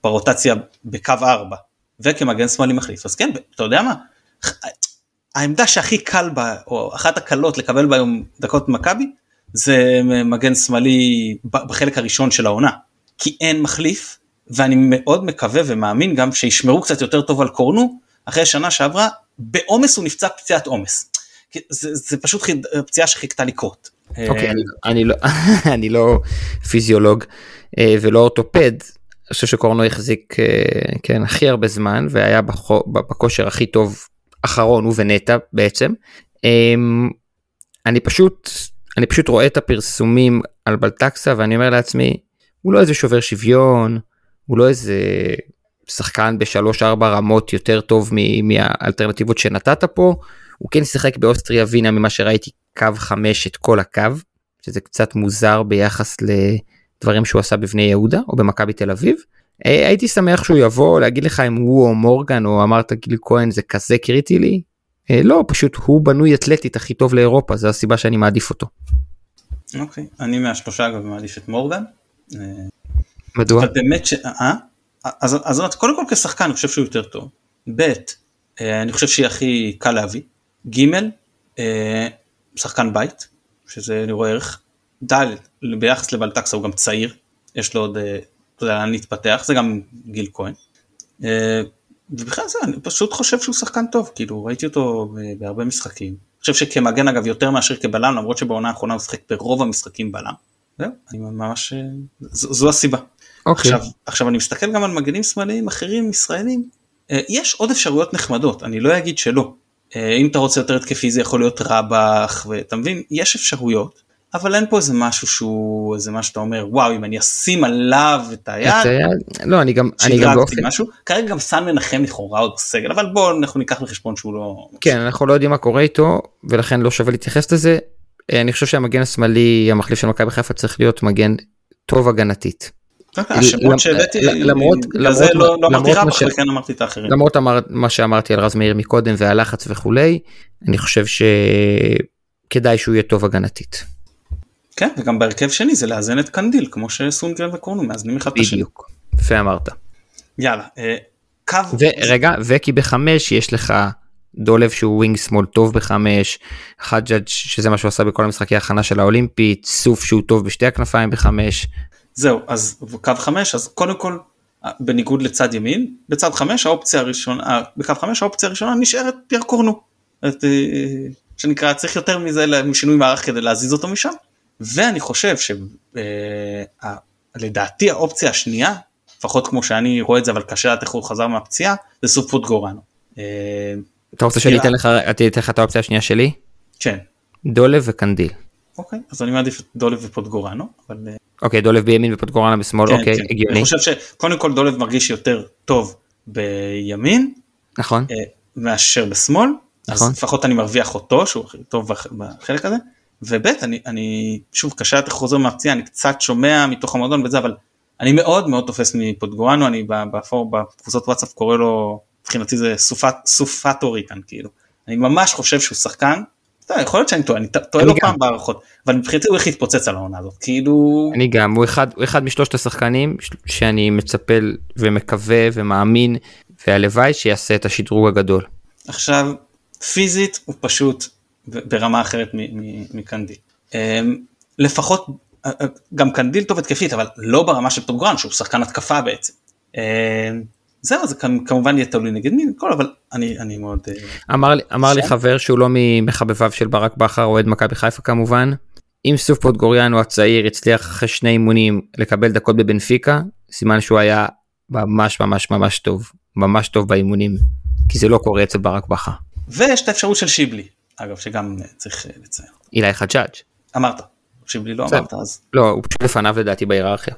ברוטציה בקו 4 וכמגן שמאלי מחליף אז כן אתה יודע מה העמדה שהכי קל בה או אחת הקלות לקבל בה היום דקות מכבי זה מגן שמאלי בחלק הראשון של העונה כי אין מחליף ואני מאוד מקווה ומאמין גם שישמרו קצת יותר טוב על קורנו אחרי שנה שעברה בעומס הוא נפצע פציעת עומס. זה, זה פשוט פציעה שחיכתה לקרות. אוקיי, אני, לא, אני לא פיזיולוג אה, ולא אורתופד אני חושב שקורנו החזיק אה, כן הכי הרבה זמן והיה בכושר הכי טוב אחרון הוא ונטע בעצם. אמ, אני פשוט אני פשוט רואה את הפרסומים על בלטקסה ואני אומר לעצמי הוא לא איזה שובר שוויון הוא לא איזה שחקן בשלוש-ארבע רמות יותר טוב מהאלטרנטיבות שנתת פה. הוא כן שיחק באוסטריה ווינה ממה שראיתי קו חמש את כל הקו, שזה קצת מוזר ביחס לדברים שהוא עשה בבני יהודה או במכבי תל אביב. אה, הייתי שמח שהוא יבוא להגיד לך אם הוא או מורגן או אמרת גיל כהן זה כזה קריטי לי. אה, לא פשוט הוא בנוי אתלטית הכי טוב לאירופה זו הסיבה שאני מעדיף אותו. אוקיי okay. אני מהשלושה אגב מעדיף את מורגן. אה, מדוע? אבל באמת ש... אה? אז, אז קודם כל כשחקן אני חושב שהוא יותר טוב. ב' אני חושב שהיא הכי קל להביא. ג' שחקן בית שזה אני רואה ערך. ד' ביחס לבלטקסה הוא גם צעיר יש לו עוד אתה יודע, לאן להתפתח, זה גם גיל כהן. אה, ובכלל זה, אני פשוט חושב שהוא שחקן טוב, כאילו ראיתי אותו בהרבה משחקים. אני חושב שכמגן אגב יותר מאשר כבלם, למרות שבעונה האחרונה הוא שחק ברוב המשחקים בלם. זהו, אני ממש, אה, זו, זו הסיבה. אוקיי. עכשיו, עכשיו אני מסתכל גם על מגנים שמאליים אחרים ישראלים, אה, יש עוד אפשרויות נחמדות, אני לא אגיד שלא. אם אתה רוצה יותר התקפי זה יכול להיות רבח, ואתה מבין, יש אפשרויות. אבל אין פה איזה משהו שהוא איזה מה שאתה אומר וואו אם אני אשים עליו את היד, את היד לא אני גם אני גם באופן משהו כרגע גם סן מנחם לכאורה עוד בסגל אבל בואו אנחנו ניקח בחשבון שהוא לא כן אנחנו לא יודעים מה קורה איתו ולכן לא שווה להתייחס לזה אה, אני חושב שהמגן השמאלי המחליף של מכבי חיפה צריך להיות מגן טוב הגנתית. אוקיי, השמות שהבאתי למרות למרות לא, לא אמרתי רב אמרתי את האחרים למרות מה שאמרתי על רז מאיר מקודם והלחץ וכולי אני חושב שכדאי שהוא יהיה טוב הגנתית. כן, וגם בהרכב שני זה לאזן את קנדיל, כמו שסונגרן וקורנו מאזנים אחד את השני. בדיוק, יפה אמרת. יאללה, אה, קו... ורגע, וכי בחמש יש לך דולב שהוא ווינג שמאל טוב בחמש, חג'ג' שזה מה שהוא עשה בכל המשחקי ההכנה של האולימפית, סוף שהוא טוב בשתי הכנפיים בחמש. זהו, אז קו חמש, אז קודם כל, אה, בניגוד לצד ימין, בצד חמש האופציה הראשונה, אה, בקו חמש האופציה הראשונה נשארת פייר קורנו. את, שנקרא, צריך יותר מזה משינוי מערך כדי להזיז אותו משם. ואני חושב שלדעתי אה, האופציה השנייה, לפחות כמו שאני רואה את זה, אבל קשה לדעת איך הוא חזר מהפציעה, זה סופות גורנו. אה, אתה רוצה שאני אתן לך, אתן לך את האופציה השנייה שלי? כן. דולב וקנדיל. אוקיי, אז אני מעדיף את דולב ופוטגורנו, אבל... אה, אוקיי, דולב בימין ופוטגורנו בשמאל, כן, אוקיי, כן. הגיוני. אני חושב שקודם כל דולב מרגיש יותר טוב בימין. נכון. מאשר בשמאל. נכון. אז לפחות אני מרוויח אותו, שהוא הכי טוב בחלק הזה. וב' אני, אני שוב קשה לתת חוזר מהפציעה אני קצת שומע מתוך המועדון וזה אבל אני מאוד מאוד תופס מפוטגורנו אני בפור בקבוצות וואטסאפ קורא לו מבחינתי זה סופת, סופטורי כאן כאילו אני ממש חושב שהוא שחקן. אתה, יכול להיות שאני טועה אני טועה לא פעם בהערכות אבל מבחינתי הוא איך להתפוצץ על העונה הזאת כאילו אני גם הוא אחד הוא אחד משלושת השחקנים שאני מצפה ומקווה ומאמין והלוואי שיעשה את השדרוג הגדול. עכשיו פיזית הוא פשוט ברמה אחרת מקנדיל. אמ, לפחות אה, אה, גם קנדיל טוב התקפית אבל לא ברמה של סונדגרן שהוא שחקן התקפה בעצם. זהו זה כמובן יהיה תלוי נגד מי כל אבל אני אני מאוד אה, אמר לי אמר לי חבר שהוא לא ממחבביו של ברק בכר אוהד מכבי חיפה כמובן אם סוף פוטגוריאנו הצעיר הצליח אחרי שני אימונים לקבל דקות בבנפיקה סימן שהוא היה ממש ממש ממש טוב ממש טוב באימונים כי זה לא קורה אצל ברק בכר. ויש את האפשרות של שיבלי אגב שגם אה, צריך אה, לציין. אילי חג'אג'. אמרת, שיבלי לא אמרת אז. לא, הוא פשוט לפניו לדעתי בהיררכיה.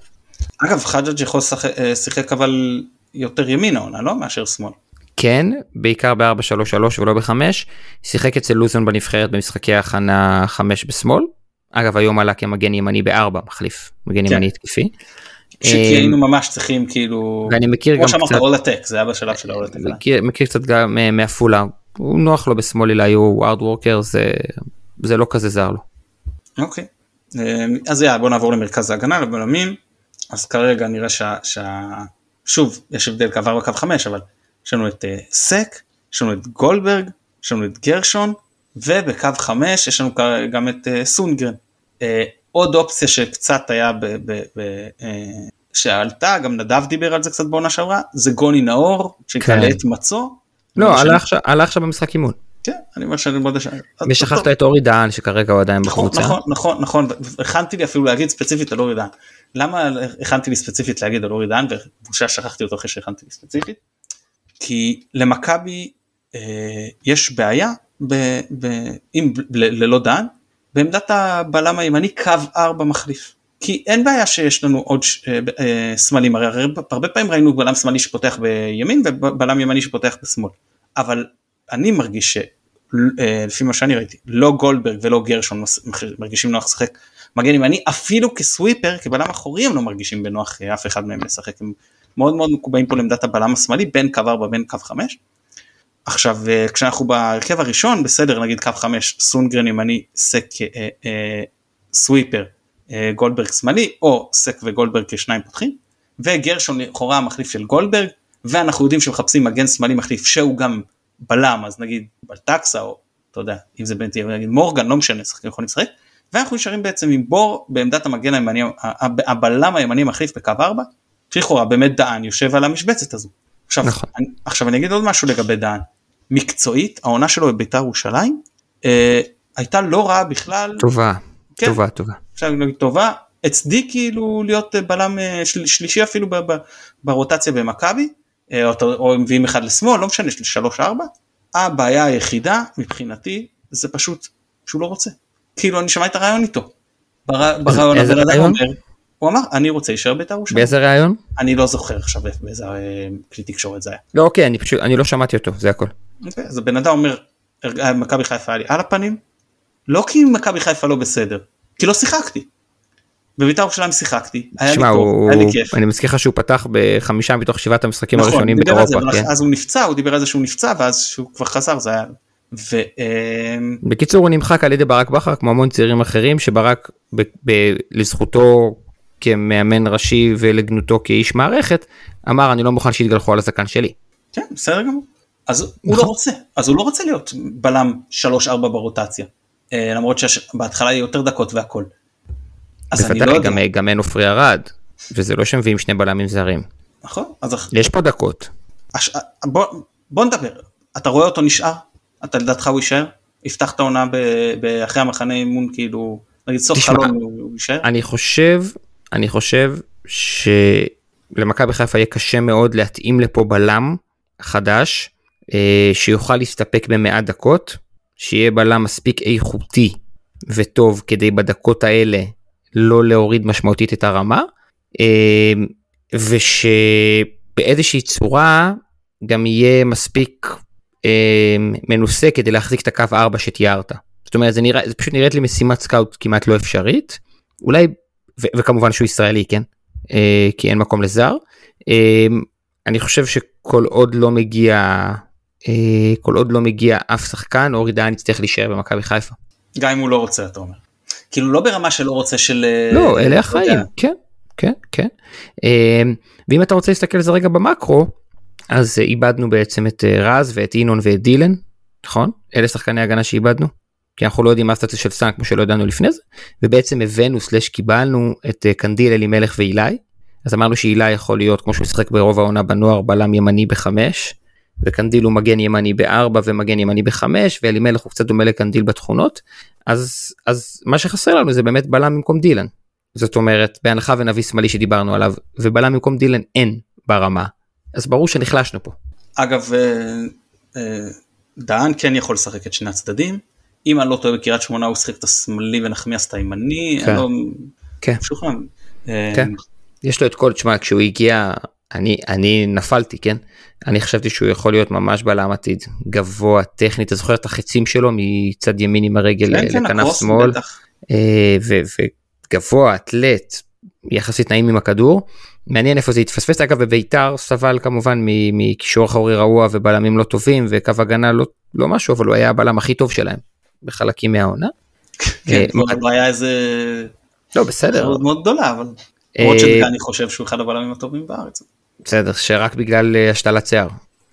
אגב חג'אג' יכול שיחק אבל יותר ימין העונה לא מאשר שמאל. כן, בעיקר ב-4-3-3 ולא ב-5, שיחק אצל לוזון בנבחרת במשחקי ההכנה 5 בשמאל. אגב היום עלה כמגן ימני ב-4 מחליף, מגן כן. ימני התקפי. כי היינו ממש צריכים כאילו, ואני מכיר גם קצת, כמו שאמרת אולטק, זה היה בשלב של אולטק. מכיר, מכיר קצת גם מעפולה, הוא נוח לו בשמאל אולי הוא הארד וורקר זה זה לא כזה זר לו. אוקיי אמ, אז יאללה בוא נעבור למרכז ההגנה לבלמים אז כרגע נראה שה, שה... שוב יש הבדל קו 4 קו 5 אבל יש לנו את uh, סק יש לנו את גולדברג יש לנו את גרשון ובקו 5 יש לנו גם את uh, סונגרן. Uh, עוד אופציה שקצת היה ב, ב, ב, uh, שעלתה גם נדב דיבר על זה קצת בעונה שעברה זה גוני נאור שקלט כן. את מצו לא, עלה עכשיו במשחק אימון. כן, אני אומר שאני מאוד אשאר. ושכחת את אורי דהן שכרגע הוא עדיין נכון, בקבוצה. נכון, נכון, נכון, הכנתי לי אפילו להגיד ספציפית על אורי דהן. למה הכנתי לי ספציפית להגיד על אורי דהן ובושה שכחתי אותו אחרי שהכנתי לי ספציפית? כי למכבי אה, יש בעיה, ללא דהן, בעמדת הבלם הימני קו 4 מחליף. כי אין בעיה שיש לנו עוד ש- אה, אה, סמלים, הרי הרבה פעמים ראינו בלם שמאלי שפותח בימין ובלם ימני שפותח בשמאל, אבל אני מרגיש שלפי מה שאני ראיתי, לא גולדברג ולא גרשון מרגישים נוח לשחק מגן ימני, אפילו כסוויפר, כבלם אחורי הם לא מרגישים בנוח אה, אף אחד מהם לשחק, הם מאוד מאוד מקובעים פה לעמדת הבלם השמאלי, בין קו 4 בין קו 5. עכשיו אה, כשאנחנו בהרכב הראשון בסדר נגיד קו 5 סונגרן ימני סק אה, אה, סוויפר אה, גולדברג שמאלי או סק וגולדברג כשניים פותחים וגרשון לכאורה המחליף של גולדברג ואנחנו יודעים שמחפשים מגן שמאלי מחליף שהוא גם בלם אז נגיד בלטקסה או אתה יודע אם זה בין נגיד מורגן לא משנה שחקנים יכולים לשחק ואנחנו נשארים בעצם עם בור בעמדת המגן הימני הבלם הימני מחליף בקו 4 שלכאורה באמת דהן יושב על המשבצת הזו. עכשיו, נכון. אני, עכשיו אני אגיד עוד משהו לגבי דהן מקצועית העונה שלו בביתר ירושלים אה, הייתה לא רעה בכלל טובה, כן. טובה, טובה. אפשר להגיד טובה הצדיק כאילו להיות בלם אה, של, שלישי אפילו ב, ב, ברוטציה במכבי או, אתה- או מביאים אחד לשמאל לא משנה של שלוש ארבע הבעיה היחידה מבחינתי זה פשוט שהוא לא רוצה כאילו אני שמע את הרעיון איתו. בר- ברעיון הבן אדם רעיון? אומר הוא אמר אני רוצה להישאר בית"ר ירושלים באיזה ראיון? אני לא זוכר עכשיו באיזה אה, כלי תקשורת זה היה. לא, אוקיי, אני פשוט, אני לא שמעתי אותו, זה הכל. אוקיי, אז הבן אדם אומר "אה, מכבי חיפה היה לי על הפנים לא כי מכבי חיפה לא בסדר כי לא שיחקתי. בבית"ר ירושלים שיחקתי היה לי שמע, טוב הוא, היה לי כיף. אני מזכיר לך שהוא פתח בחמישה מתוך שבעת המשחקים נכון, הראשונים באירופה, כן? אז הוא נפצע הוא דיבר על זה שהוא נפצע ואז שהוא כבר חזר זה היה. ו, אה, בקיצור הוא נמחק על ידי ברק בכר כמו המון צעירים אחרים שברק ב, ב, לזכותו כמאמן ראשי ולגנותו כאיש מערכת אמר אני לא מוכן שיתגלחו על הזקן שלי. כן בסדר גמור. אז הוא נכון. לא רוצה אז הוא לא רוצה להיות בלם 3-4 ברוטציה אה, למרות שבהתחלה יהיו יותר דקות והכל. אז אני לא בוודאי יודע. גם, גם אין עופרי ארד וזה לא שמביאים שני בלמים זרים נכון אז יש פה דקות הש... בוא, בוא נדבר, אתה רואה אותו נשאר? אתה לדעתך הוא יישאר? יפתח את העונה ב... ב... אחרי המחנה אימון כאילו, נגיד סוף תשמע, חלון הוא, יישאר? אני חושב אני חושב שלמכבי חיפה יהיה קשה מאוד להתאים לפה בלם חדש אה, שיוכל להסתפק במעט דקות שיהיה בלם מספיק איכותי וטוב כדי בדקות האלה לא להוריד משמעותית את הרמה אה, ושבאיזושהי צורה גם יהיה מספיק אה, מנוסה כדי להחזיק את הקו 4 שתיארת. זאת אומרת זה נראה זה פשוט נראית לי משימת סקאוט כמעט לא אפשרית אולי ו- וכמובן שהוא ישראלי כן אה, כי אין מקום לזר אה, אני חושב שכל עוד לא מגיע אה, כל עוד לא מגיע אף שחקן אורי דהן יצטרך להישאר במכבי חיפה. גם אם הוא לא רוצה אתה אומר. כאילו לא ברמה שלא רוצה של... אה, לא אלה יודע, החיים. כן כן כן. אה, ואם אתה רוצה להסתכל על זה רגע במקרו אז אה, איבדנו בעצם את רז ואת אינון ואת דילן נכון? אלה שחקני הגנה שאיבדנו. כי אנחנו לא יודעים מה הסטטוס של סאן כמו שלא ידענו לפני זה ובעצם הבאנו slash קיבלנו את קנדיל אלימלך ואילי. אז אמרנו שאילי יכול להיות כמו שהוא משחק ברוב העונה בנוער בלם ימני בחמש וקנדיל הוא מגן ימני בארבע ומגן ימני בחמש ואלימלך הוא קצת דומה לקנדיל בתכונות אז אז מה שחסר לנו זה באמת בלם במקום דילן. זאת אומרת בהנחה ונביא שמאלי שדיברנו עליו ובלם במקום דילן אין ברמה אז ברור שנחלשנו פה. אגב, אה, אה, דהן כן יכול לשחק את שני הצדדים. אם אני לא טועה בקריית שמונה הוא שיחק את השמאלי ונחמיאס את הימני. כן. לא- כן. אה, כן. יש לו את כל תשמע כשהוא הגיע אני אני נפלתי כן אני חשבתי שהוא יכול להיות ממש בלם עתיד גבוה טכני אתה זוכר את החצים שלו מצד ימין עם הרגל כן, כן, לכנף הקרוס, שמאל. אה, וגבוה אתלט יחסית נעים עם הכדור מעניין איפה זה התפספס אגב בביתר סבל כמובן מקישור אחורי רעוע ובלמים לא טובים וקו הגנה לא לא משהו אבל הוא היה הבלם הכי טוב שלהם בחלקים מהעונה. כן, אה, כבר לא היה איזה... לא בסדר מאוד גדולה, אבל... אה, למרות שאני חושב שהוא אחד הבלמים הטובים בארץ. בסדר שרק בגלל אה, השתלת שיער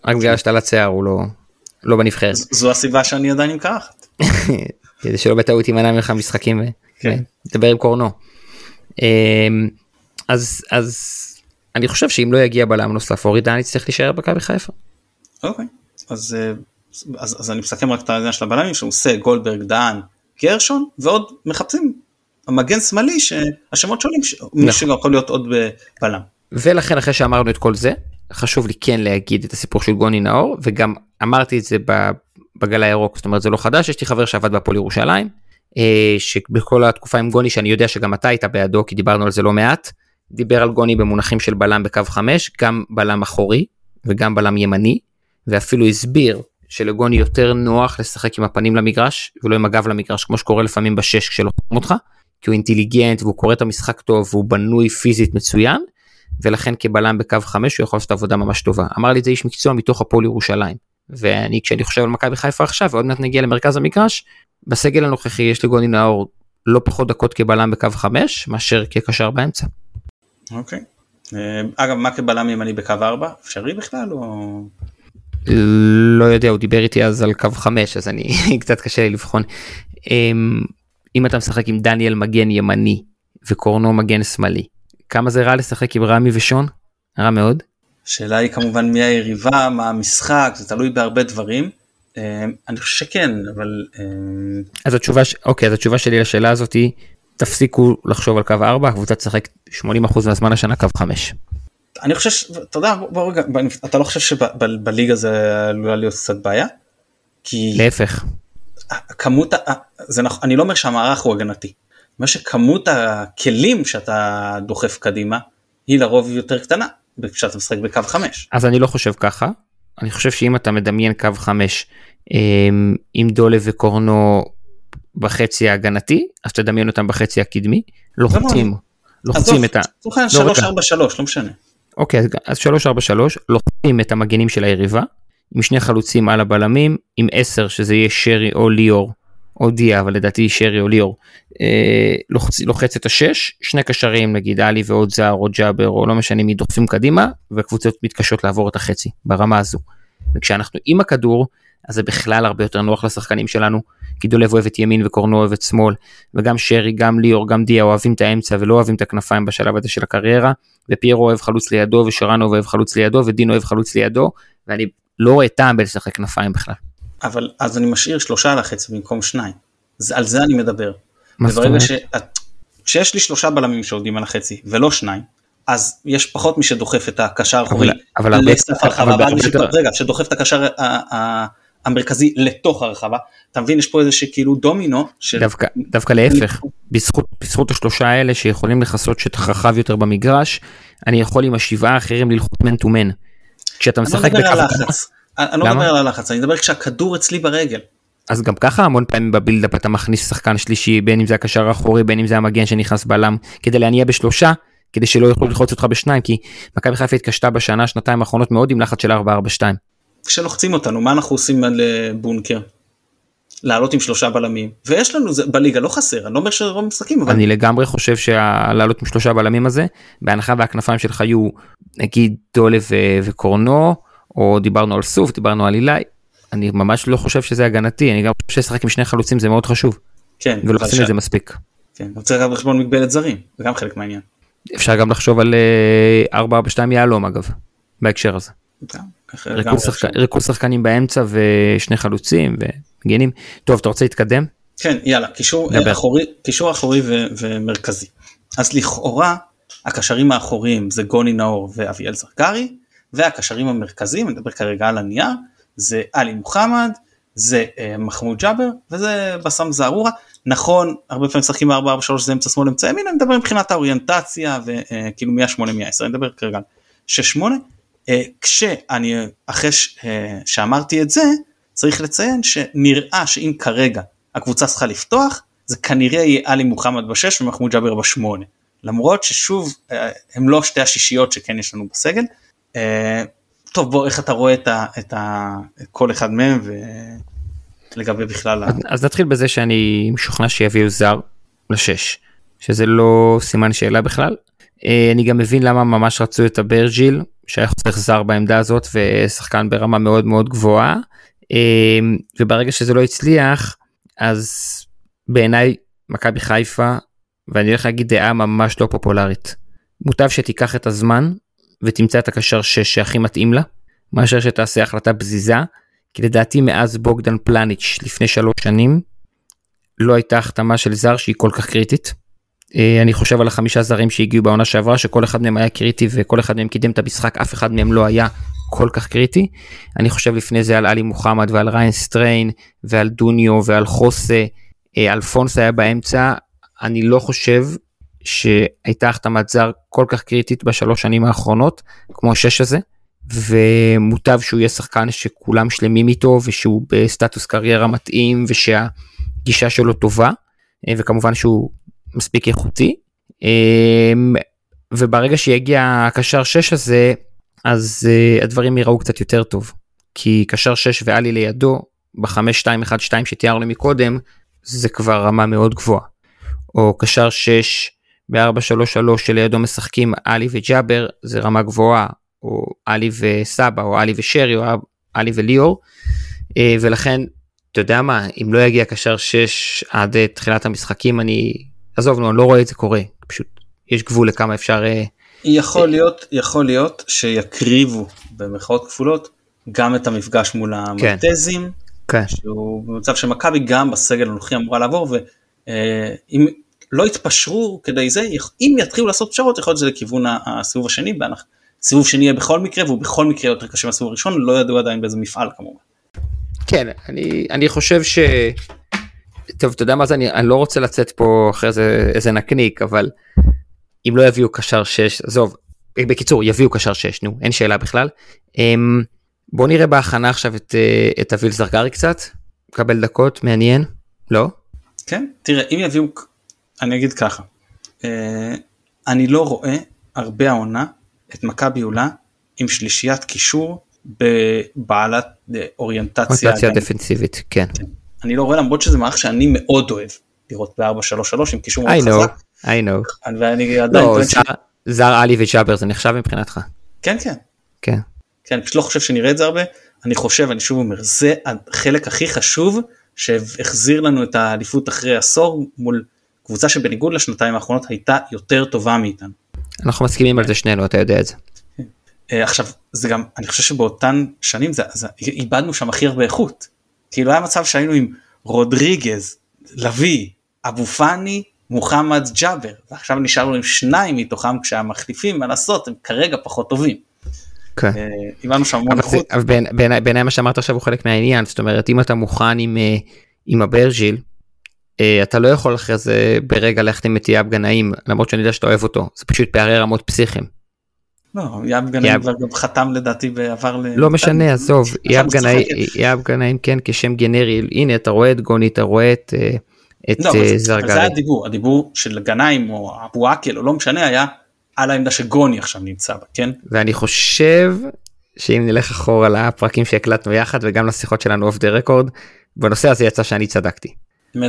רק בגלל השתלת שיער הוא לא לא בנבחרת זו הסיבה שאני עדיין עם קרחת. כדי שלא בטעות יימנע ממך משחקים כן. ודבר עם קורנו. אמ, אז אז אני חושב שאם לא יגיע בלם נוסף אורי דהן יצטרך להישאר במכבי חיפה. אוקיי. אז, אה, אז, אז אני מסכם רק את העניין של הבלמים שהוא עושה גולדברג, דהן, גרשון ועוד מחפשים מגן שמאלי שהשמות שונים נכון. שיכול להיות עוד בלם. ולכן אחרי שאמרנו את כל זה חשוב לי כן להגיד את הסיפור של גוני נאור וגם אמרתי את זה בגל הירוק זאת אומרת זה לא חדש יש לי חבר שעבד בהפועל ירושלים אה, שבכל התקופה עם גוני שאני יודע שגם אתה היית בעדו כי דיברנו על זה לא מעט, דיבר על גוני במונחים של בלם בקו 5, גם בלם אחורי וגם בלם ימני, ואפילו הסביר שלגוני יותר נוח לשחק עם הפנים למגרש ולא עם הגב למגרש כמו שקורה לפעמים בשש כשלוחמים אותך, כי הוא אינטליגנט והוא קורא את המשחק טוב והוא בנוי פיזית מצוין, ולכן כבלם בקו 5 הוא יכול לעשות עבודה ממש טובה. אמר לי את זה איש מקצוע מתוך הפועל ירושלים. ואני כשאני חושב על מכבי חיפה עכשיו ועוד מעט נגיע למרכז המגרש, בסגל הנוכחי יש לגוני נאור לא פחות דקות כבלם בקו 5 מאשר כקשר באמצע. אוקיי. אה, אגב, מה כבלם ימני בקו 4? אפשרי בכלל או... לא יודע, הוא דיבר איתי אז על קו 5 אז אני קצת קשה לי לבחון. אמ, אם אתה משחק עם דניאל מגן ימני וקורנו מגן שמאלי, כמה זה רע לשחק עם רמי ושון? רע מאוד. השאלה היא כמובן מי היריבה, מה המשחק, זה תלוי בהרבה דברים. אה, אני חושב שכן, אבל... אה, אז התשובה, אוקיי, אז התשובה שלי לשאלה הזאת היא, תפסיקו לחשוב על קו 4, הקבוצה תשחק 80% מהזמן השנה קו 5. אני חושב, ש... אתה יודע, בוא רגע, אתה לא חושב שבליגה זה עלולה להיות קצת בעיה? כי... להפך. כמות, זה נכון, אני לא אומר שהמערך הוא הגנתי. אומר שכמות הכלים שאתה דוחף קדימה היא לרוב יותר קטנה כשאתה משחק בקו 5. אז אני לא חושב ככה, אני חושב שאם אתה מדמיין קו 5 אמ, עם דולה וקורנו בחצי ההגנתי, אז תדמיין אותם בחצי הקדמי, לוחצים, לוחצים את ה... לצורך 343, לא משנה. אוקיי, אז 343, לוחצים את המגנים של היריבה, עם שני חלוצים על הבלמים, עם 10 שזה יהיה שרי או ליאור, או דיה, אבל לדעתי שרי או ליאור, אה, לוחצ, לוחץ את השש, שני קשרים נגיד עלי ועוד זר או ג'אבר או לא משנה מי דוחפים קדימה, והקבוצות מתקשות לעבור את החצי ברמה הזו. וכשאנחנו עם הכדור, אז זה בכלל הרבה יותר נוח לשחקנים שלנו, כי דולב אוהב את ימין וקורנו אוהב את שמאל, וגם שרי, גם ליאור, גם דיה אוהבים את האמצע ולא אוהבים את הכנפיים בשלב הזה של הקריירה, ופיירו אוהב חלוץ לידו, ושרנו אוהב חלוץ לידו, ודינו אוהב חלוץ לידו, ואני לא רואה טעם בלשחק כנפיים בכלל. אבל אז אני משאיר שלושה על החצי במקום שניים, על זה אני מדבר. וברגע ש... כשיש לי שלושה בלמים שעובדים על החצי ולא שניים, אז יש פחות מי שדוחף את הקשר האחורי לסף הרחבה, רגע, שדוחף את הקשר המרכזי לתוך הרחבה, אתה מבין יש פה איזה שכאילו דומינו, דווקא, דווקא להפך, בזכות, בזכות השלושה האלה שיכולים לכסות שטח רחב יותר במגרש, אני יכול עם השבעה האחרים ללחוץ מן טו מן. כשאתה משחק בקו... אני לא מדבר על הלחץ, אני מדבר כשהכדור אצלי ברגל. אז גם ככה המון פעמים בבילדאפ אתה מכניס שחקן שלישי בין אם זה הקשר האחורי בין אם זה המגן שנכנס בלם כדי להניע בשלושה כדי שלא יוכלו ללחוץ אותך בשניים כי מכבי חיפה התקשתה בשנה שנתיים האחרונות מאוד עם לחץ של 4-4-2. כשלוחצים אותנו מה אנחנו עושים על אה, בונקר? לעלות עם שלושה בלמים ויש לנו זה בליגה לא חסר אני לא אומר שלא משחקים אבל אני לגמרי חושב שלעלות עם שלושה בלמים הזה בהנחה והכנפיים שלך יהיו נגיד דולב וקורנו או דיברנו על סוף דיברנו על אילי אני ממש לא חושב שזה הגנתי, אני גם חושב לשחק עם שני חלוצים זה מאוד חשוב. כן. ולא עושים את זה מספיק. כן, צריך גם לחשבון מגבלת זרים, זה גם חלק מהעניין. אפשר גם לחשוב על 4-4-2 אה, יהלום אגב, בהקשר הזה. ריכוז שחקנים באמצע ושני חלוצים ומגנים. טוב, אתה רוצה להתקדם? כן, יאללה, קישור אחורי, קישור אחורי ומרכזי. אז לכאורה, הקשרים האחוריים זה גוני נאור ואביאל זרגרי, והקשרים המרכזיים, אני מדבר כרגע על הנייר, זה עלי מוחמד, זה אה, מחמוד ג'אבר וזה בסאם זערורה. נכון, הרבה פעמים משחקים 4-4-3 זה אמצע שמאל אמצע ימין, אני מדבר מבחינת האוריינטציה וכאילו מ 8 מ 10 אני מדבר כרגע על 6-8. אה, כשאני, אחרי ש, אה, שאמרתי את זה, צריך לציין שנראה שאם כרגע הקבוצה צריכה לפתוח, זה כנראה יהיה עלי מוחמד בשש ומחמוד ג'אבר בשמונה. למרות ששוב, הם לא שתי השישיות שכן יש לנו בסגל. טוב בוא איך אתה רואה את, ה, את ה, כל אחד מהם ולגבי בכלל. אז. אז נתחיל בזה שאני משוכנע שיביאו זר לשש שזה לא סימן שאלה בכלל. אה, אני גם מבין למה ממש רצו את הברג'יל שהיה חוסך זר בעמדה הזאת ושחקן ברמה מאוד מאוד גבוהה אה, וברגע שזה לא הצליח אז בעיניי מכבי חיפה ואני הולך להגיד דעה ממש לא פופולרית. מוטב שתיקח את הזמן ותמצא את הקשר 6 שהכי מתאים לה, מאשר שתעשה החלטה פזיזה, כי לדעתי מאז בוגדן פלניץ' לפני שלוש שנים, לא הייתה החתמה של זר שהיא כל כך קריטית. אה, אני חושב על החמישה זרים שהגיעו בעונה שעברה, שכל אחד מהם היה קריטי וכל אחד מהם קידם את המשחק, אף אחד מהם לא היה כל כך קריטי. אני חושב לפני זה על עלי מוחמד ועל ריאן סטריין ועל דוניו ועל חוסה אלפונס היה באמצע, אני לא חושב שהייתה החתמת זר כל כך קריטית בשלוש שנים האחרונות, כמו השש הזה, ומוטב שהוא יהיה שחקן שכולם שלמים איתו ושהוא בסטטוס קריירה מתאים ושהגישה שלו טובה, וכמובן שהוא מספיק איכותי. וברגע שיגיע הקשר 6 הזה, אז uh, הדברים ייראו קצת יותר טוב. כי קשר 6 ואלי לידו, ב-5-2-1-2 שתיארנו מקודם, זה כבר רמה מאוד גבוהה. או קשר 6 ב-4-3-3 שלידו משחקים עלי וג'אבר, זה רמה גבוהה. או עלי וסבא, או עלי ושרי, או עלי וליאור. Uh, ולכן, אתה יודע מה, אם לא יגיע קשר 6 עד uh, תחילת המשחקים, אני... עזוב, נו, אני לא רואה את זה קורה. פשוט יש גבול לכמה אפשר... יכול להיות, יכול להיות שיקריבו במרכאות כפולות גם את המפגש מול המלטזים, כן. שהוא במצב שמכבי גם בסגל הנוכחי אמורה לעבור, ואם לא יתפשרו כדי זה, אם יתחילו לעשות פשרות, יכול להיות שזה לכיוון הסיבוב השני, סיבוב שני יהיה בכל מקרה, והוא בכל מקרה יותר קשה מהסיבוב הראשון, לא ידעו עדיין באיזה מפעל כמובן. כן, אני, אני חושב ש... טוב, אתה יודע מה זה, אני, אני לא רוצה לצאת פה אחרי זה איזה נקניק, אבל אם לא יביאו קשר 6, עזוב, בקיצור, יביאו קשר 6, נו, אין שאלה בכלל. אמ, בוא נראה בהכנה עכשיו את, אה, את אביל זרגרי קצת, קבל דקות, מעניין, לא? כן, תראה, אם יביאו, אני אגיד ככה, אה, אני לא רואה הרבה העונה את מכבי עולה עם שלישיית קישור בבעלת אה, אוריינטציה. אוריינטציה דפנסיבית, כן. כן. אני לא רואה למרות שזה מערך שאני מאוד אוהב לראות ב-4-3-3 עם קישור מאוד חזק. I know. ואני עדיין... לא, זר, זר עלי וג'אבר זה נחשב מבחינתך. כן כן. כן. כן, אני פשוט לא חושב שנראה את זה הרבה. אני חושב, אני שוב אומר, זה החלק הכי חשוב שהחזיר לנו את האליפות אחרי עשור מול קבוצה שבניגוד לשנתיים האחרונות הייתה יותר טובה מאיתנו. אנחנו מסכימים על זה שנינו, אתה יודע את זה. אה, עכשיו, זה גם, אני חושב שבאותן שנים זה, זה, איבדנו שם הכי הרבה איכות. כאילו היה מצב שהיינו עם רודריגז, לביא, אבו פאני, מוחמד ג'אבר ועכשיו נשארנו עם שניים מתוכם כשהמחליפים מה לעשות הם כרגע פחות טובים. כן. אה, הבנו שם המון איכות. אבל בעיניי מה שאמרת עכשיו הוא חלק מהעניין זאת אומרת אם אתה מוכן עם אה, עם הברג'יל אתה לא יכול אחרי זה ברגע להחתים את יאב גנאים למרות שאני יודע שאתה אוהב אותו זה פשוט פערי רמות פסיכיים. לא, יאב גנאים כבר גם חתם לדעתי ועבר ל... לא משנה עזוב יאב גנאים כן כשם גנרי הנה אתה רואה את גוני אתה רואה את. את לא, אה, זרגרי. זה הדיבור, הדיבור של גנאים או אבו עקל או לא משנה היה על העמדה שגוני עכשיו נמצא בה, כן? ואני חושב שאם נלך אחורה לפרקים שהקלטנו יחד וגם לשיחות שלנו אוף דה רקורד, בנושא הזה יצא שאני צדקתי.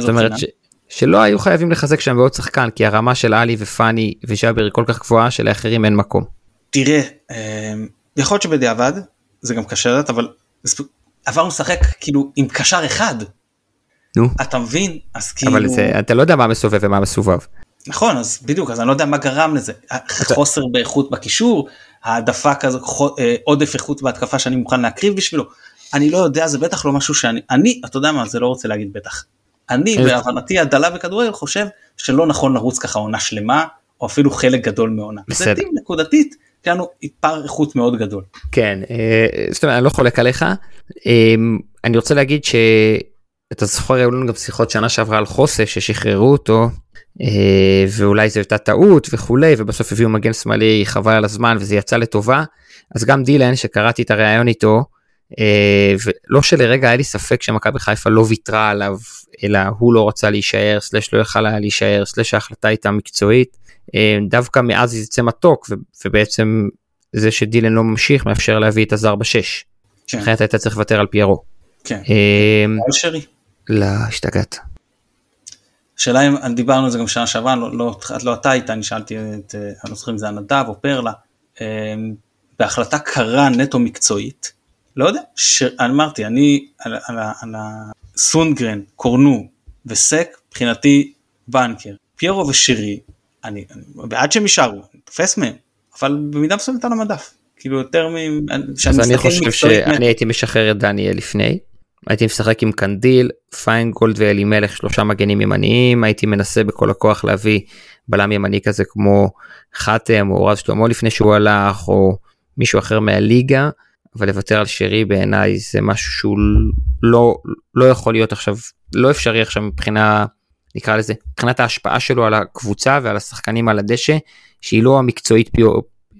זאת אומרת ש... שלא היו חייבים לחזק שם בעוד שחקן כי הרמה של עלי ופאני וג'אבר היא כל כך גבוהה שלאחרים אין מקום. תראה, אמ, יכול להיות שבדיעבד זה גם קשה לדעת אבל עברנו לשחק כאילו עם קשר אחד נו. אתה מבין? אז כאילו... אבל זה, אתה לא יודע מה מסובב ומה מסובב. נכון, אז בדיוק, אז אני לא יודע מה גרם לזה. חוסר באיכות בקישור, העדפה כזו, אה, עודף איכות בהתקפה שאני מוכן להקריב בשבילו. אני לא יודע, זה בטח לא משהו שאני, אני, אתה יודע מה, זה לא רוצה להגיד בטח. אני, בהבנתי הדלה בכדורגל, חושב שלא נכון לרוץ ככה עונה שלמה, או אפילו חלק גדול מעונה. בסדר. זה נקודתית, כי לנו פער איכות מאוד גדול. כן, אה, זאת אומרת, אני לא חולק עליך. אה, אני רוצה להגיד ש... אתה זוכר היו לנו גם שיחות שנה שעברה על חוסה ששחררו אותו אה, ואולי זו הייתה טעות וכולי ובסוף הביאו מגן שמאלי חבל על הזמן וזה יצא לטובה אז גם דילן שקראתי את הריאיון איתו ולא שלרגע היה לי ספק שמכבי חיפה לא ויתרה עליו אלא הוא לא רצה להישאר סלש לא יכל היה להישאר סלש ההחלטה הייתה מקצועית אה, דווקא מאז זה יצא מתוק ובעצם זה שדילן לא ממשיך מאפשר להביא את הזר בשש. כן. אחרת היית צריך לוותר על פיירו. כן. על שרי. לא, השתגעת. השאלה אם דיברנו על זה גם שנה שעברה, לא, לא, לא אתה איתה, אני שאלתי את, אני לא זוכר אם זה הנדב או פרלה, בהחלטה קרה נטו מקצועית, לא יודע, ש... אמרתי, אני על, על, על הסונדגרן, קורנו וסק, מבחינתי בנקר, פיירו ושירי, אני, אני בעד שהם יישארו, אני תופס מהם, אבל במידה מסוימת על המדף, כאילו יותר מ... אז אני חושב שאני הייתי משחרר את דניאל לפני. הייתי משחק עם קנדיל, פיינגולד ואלימלך שלושה מגנים ימניים, הייתי מנסה בכל הכוח להביא בלם ימני כזה כמו חתם או רז שלמה לפני שהוא הלך או מישהו אחר מהליגה, אבל לוותר על שרי בעיניי זה משהו שהוא לא, לא יכול להיות עכשיו, לא אפשרי עכשיו מבחינה נקרא לזה, מבחינת ההשפעה שלו על הקבוצה ועל השחקנים על הדשא, שהיא לא המקצועית פיו,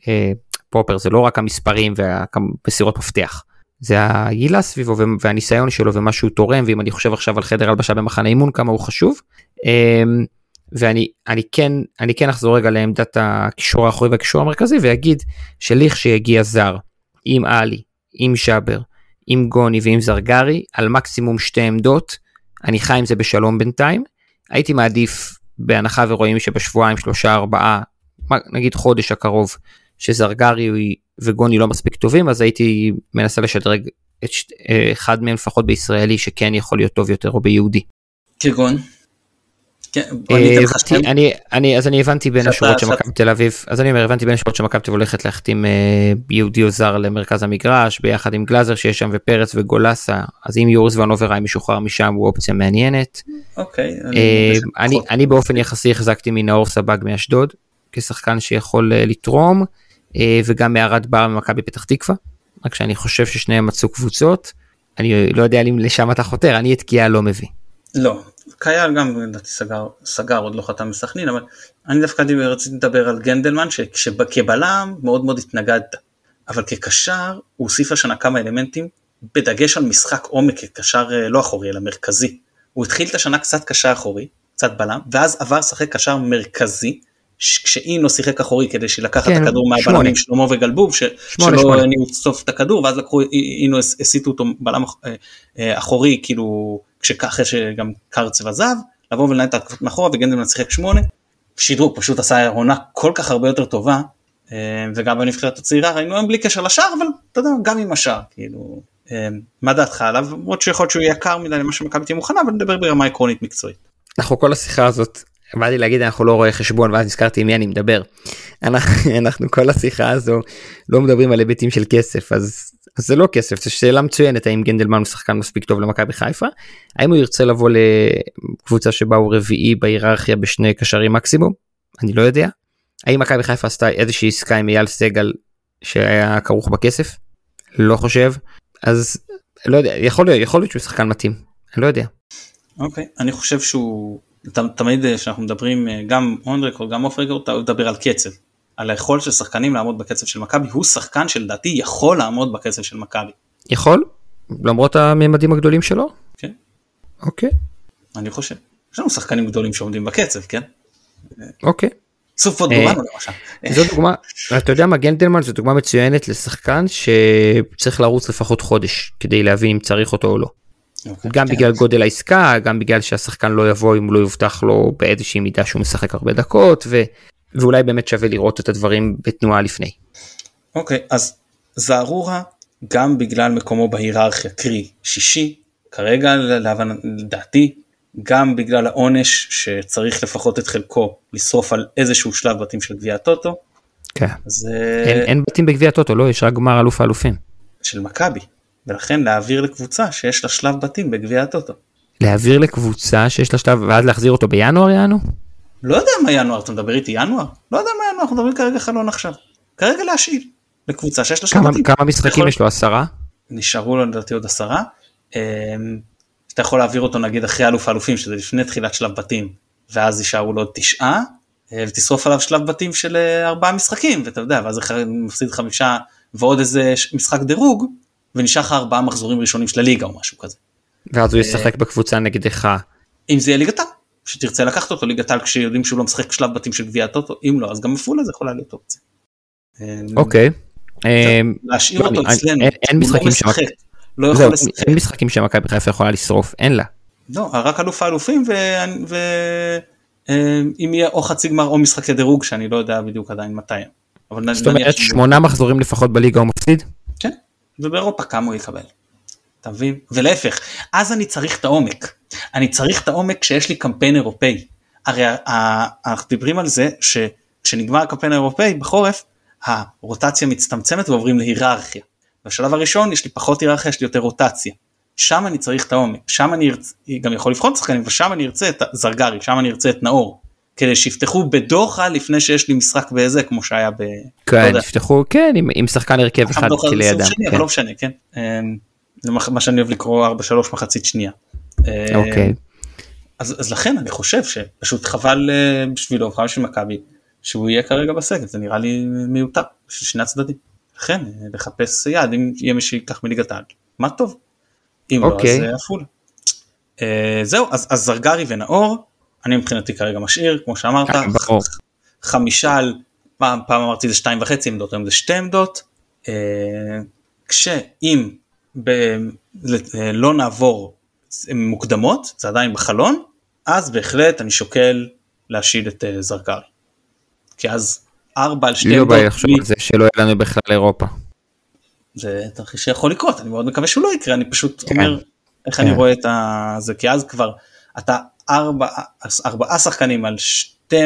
אה, פופר, זה לא רק המספרים והמסירות מפתח. זה ההילה סביבו והניסיון שלו ומה שהוא תורם ואם אני חושב עכשיו על חדר הלבשה במחנה אימון כמה הוא חשוב. אמ, ואני אני כן אני כן אחזור רגע לעמדת הקישור האחורי והקישור המרכזי ואגיד שליכשיגיע זר עם עלי עם שבר עם גוני ועם זרגרי על מקסימום שתי עמדות אני חי עם זה בשלום בינתיים הייתי מעדיף בהנחה ורואים שבשבועיים שלושה ארבעה נגיד חודש הקרוב שזרגרי וגוני לא מספיק טובים אז הייתי מנסה לשדרג את ש... אה, אחד מהם לפחות בישראלי שכן יכול להיות טוב יותר או ביהודי. כגון? כן, אה, אני, אז אני הבנתי בין השורות של מכבי תל אביב, אז אני אומר, הבנתי בין השורות שמכבי תל אביב הולכת להחתים אה, יהודי או זר למרכז המגרש, ביחד עם גלאזר שיש שם ופרץ וגולסה, אז אם יוריס ונוברהיים משוחרר משם הוא אופציה מעניינת. אוקיי. אני, אני באופן יחסי החזקתי מנאור סבג מאשדוד, כשחקן שיכול לתרום. אה, וגם מערד בר ממכבי פתח תקווה, רק שאני חושב ששניהם מצאו קבוצות, אני לא יודע אם לשם אתה חותר, אני את קיאה לא מביא. לא, קייל גם לדעתי סגר, סגר עוד לא חתם בסכנין, אבל אני דווקא רציתי לדבר על גנדלמן שכבלם מאוד מאוד התנגדת, אבל כקשר הוא הוסיף השנה כמה אלמנטים, בדגש על משחק עומק כקשר אה, לא אחורי אלא מרכזי. הוא התחיל את השנה קצת קשר אחורי, קצת בלם, ואז עבר לשחק קשר מרכזי, כשאינו שיחק אחורי כדי שלקחת כן, את הכדור מהבלמים שלמה וגלבוב ש, שמונה, שלא הניעו סוף את הכדור ואז לקחו אינו הסיטו אותו בלם אה, אה, אחורי כאילו כשככה שגם קרצב עזב לבוא ולנהל את התקפות מאחורה וגנדלמן שיחק שמונה. שדרוג פשוט עשה עונה כל כך הרבה יותר טובה אה, וגם בנבחרת הצעירה ראינו היום בלי קשר לשער אבל אתה יודע גם עם השער כאילו מה דעתך עליו למרות שיכול להיות שהוא יקר מדי למה שמכבי תהיה מוכנה אבל נדבר ברמה עקרונית מקצועית. אנחנו כל השיחה הזאת באתי להגיד אנחנו לא רואי חשבון ואז נזכרתי עם מי אני מדבר. אנחנו, אנחנו כל השיחה הזו לא מדברים על היבטים של כסף אז, אז זה לא כסף זו שאלה מצוינת האם גנדלמן הוא שחקן מספיק טוב למכבי חיפה האם הוא ירצה לבוא לקבוצה שבה הוא רביעי בהיררכיה בשני קשרים מקסימום אני לא יודע. האם מכבי חיפה עשתה איזושהי עסקה עם אייל סגל שהיה כרוך בכסף? לא חושב אז לא יודע יכול להיות יכול להיות שהוא שחקן מתאים אני לא יודע. אוקיי okay, אני חושב שהוא תמיד כשאנחנו מדברים גם און רקורד גם אוף רקורד אתה מדבר על קצב. על היכולת של שחקנים לעמוד בקצב של מכבי הוא שחקן שלדעתי יכול לעמוד בקצב של מכבי. יכול? למרות הממדים הגדולים שלו? כן. אוקיי. אני חושב. יש לנו שחקנים גדולים שעומדים בקצב כן? אוקיי. סופות גורנו למשל. זו דוגמה, אתה יודע מה גנדלמן זו דוגמה מצוינת לשחקן שצריך לרוץ לפחות חודש כדי להבין אם צריך אותו או לא. Okay, אוקיי. גם כן. בגלל גודל העסקה גם בגלל שהשחקן לא יבוא אם לא יובטח לו באיזושהי מידה שהוא משחק הרבה דקות ו... ואולי באמת שווה לראות את הדברים בתנועה לפני. אוקיי okay, אז זערורה גם בגלל מקומו בהיררכיה קרי שישי כרגע לדעתי גם בגלל העונש שצריך לפחות את חלקו לשרוף על איזשהו שלב בתים של גביע הטוטו. כן. אז... אין, אין בתים בגביע הטוטו לא יש רק גמר אלוף האלופים. של מכבי. ולכן להעביר לקבוצה שיש לה שלב בתים בגביע הטוטו. להעביר לקבוצה שיש לה שלב ואז להחזיר אותו בינואר יענו? לא יודע מה ינואר, אתה מדבר איתי ינואר? לא יודע מה ינואר, אנחנו מדברים כרגע חלון עכשיו. כרגע להשאיל לקבוצה שיש לה בתים. כמה משחקים. יש לו עשרה? נשארו לו לדעתי עוד עשרה. אמ, אתה יכול להעביר אותו נגיד אחרי אלוף האלופים שזה לפני תחילת שלב בתים ואז יישארו לו עוד תשעה אה, ותשרוף עליו שלב בתים של אה, ארבעה משחקים ואתה יודע ואז מפסיד חמישה ועוד איזה משחק דירוג ונשאר לך ארבעה מחזורים ראשונים של הליגה או משהו כזה. ואז הוא ישחק בקבוצה נגדך. אם זה יהיה ליגת העל, שתרצה לקחת אותו ליגת העל כשיודעים שהוא לא משחק שלב בתים של גביע הטוטו, אם לא אז גם עפולה זה יכולה להיות אופציה. אוקיי. להשאיר אותו אצלנו, אין משחקים לא אין משחקים שמכבי חיפה יכולה לשרוף, אין לה. לא, רק אלוף האלופים ואם יהיה או חצי גמר או משחקי דירוג שאני לא יודע בדיוק עדיין מתי. זאת אומרת שמונה מחזורים לפחות בליגה הוא מפסיד? כן. ובאירופה כמה הוא יקבל. אתה מבין? ולהפך, אז אני צריך את העומק. אני צריך את העומק כשיש לי קמפיין אירופאי. הרי אנחנו דיברים על זה שכשנגמר הקמפיין האירופאי בחורף, הרוטציה מצטמצמת ועוברים להיררכיה. בשלב הראשון יש לי פחות היררכיה, יש לי יותר רוטציה. שם אני צריך את העומק, שם אני ארצה, גם יכול לבחון שחקנים, ושם אני ארצה את זרגרי, שם אני ארצה את נאור. כדי שיפתחו בדוחה לפני שיש לי משחק באיזה כמו שהיה ב... כן, יפתחו כן עם, עם שחקן הרכב אחד לידם. שני, כן. לא משנה כן. מה שאני אוהב לקרוא 4-3 מחצית שנייה. אמ, אוקיי. אז, אז לכן אני חושב שפשוט חבל אה, בשבילו, חבל בשביל מכבי, שהוא יהיה כרגע בסגל, זה נראה לי מיותר בשביל שני הצדדים. לכן אה, לחפש יעד אם יהיה מי שיקח מליגת העל, מה טוב. אם לא אוקיי. אז אה, עפולה. אה, זהו אז, אז זרגרי ונאור, אני מבחינתי כרגע משאיר כמו שאמרת, אה. חמישה על, פעם, פעם אמרתי זה שתיים וחצי עמדות, היום זה שתי עמדות, אה, כשאם ב, ל- לא נעבור מוקדמות, זה עדיין בחלון, אז בהחלט אני שוקל להשאיל את אה, זרגרי. כי אז ארבע על שתי לי לא בא עמדות, לי לחשוב על זה שלא יהיה לנו בכלל אירופה. זה תרחיש שיכול לקרות, אני מאוד מקווה שהוא לא יקרה, אני פשוט כן. אומר איך כן. אני רואה את ה- זה, כי אז כבר אתה ארבע, ארבעה שחקנים על שתי,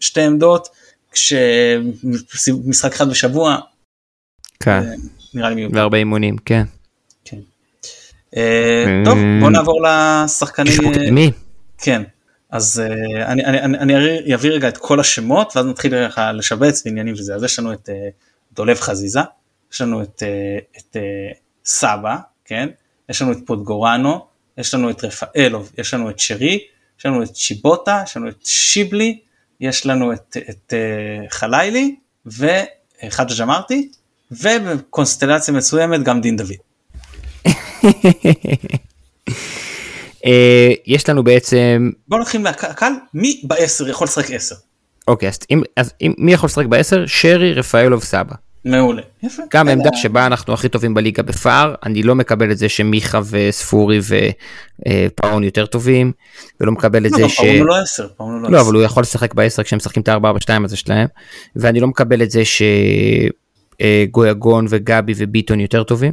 שתי עמדות, כשמשחק אחד בשבוע, כן, נראה לי מיותר. והרבה אימונים. כן. אה, טוב, בוא נעבור לשחקנים, קישור קדמי. כן, אז אה, אני, אני, אני, אני אעביר- אביא רגע את כל השמות ואז נתחיל ככה לשבץ בעניינים וזה, אז יש לנו את אה, דולב חזיזה, יש לנו את, אה, את אה, סבא, כן, יש לנו את פוטגורנו, יש לנו את רפאלוב, יש לנו את שרי, יש לנו את שיבוטה, יש לנו את שיבלי, יש לנו את, את אה, חלילי וחג'ה ובקונסטלציה מסוימת גם דין דוד. אה, יש לנו בעצם, בוא נתחיל מהקל, מי בעשר יכול לשחק עשר? אוקיי, אז אם- אז אם- מי יכול לשחק בעשר? שרי, רפאלוב, סבא. מעולה. יפה. גם העמדה שבה אנחנו הכי טובים בליגה בפער, אני לא מקבל את זה שמיכה וספורי ופאון יותר טובים, ולא מקבל את לא, זה ש... פאון הוא לא עשר, לא לא. אבל הוא יכול לשחק בעשר כשהם משחקים את ה-4-4-2 הזה שלהם, ואני לא מקבל את זה שגויגון וגבי וביטון יותר טובים.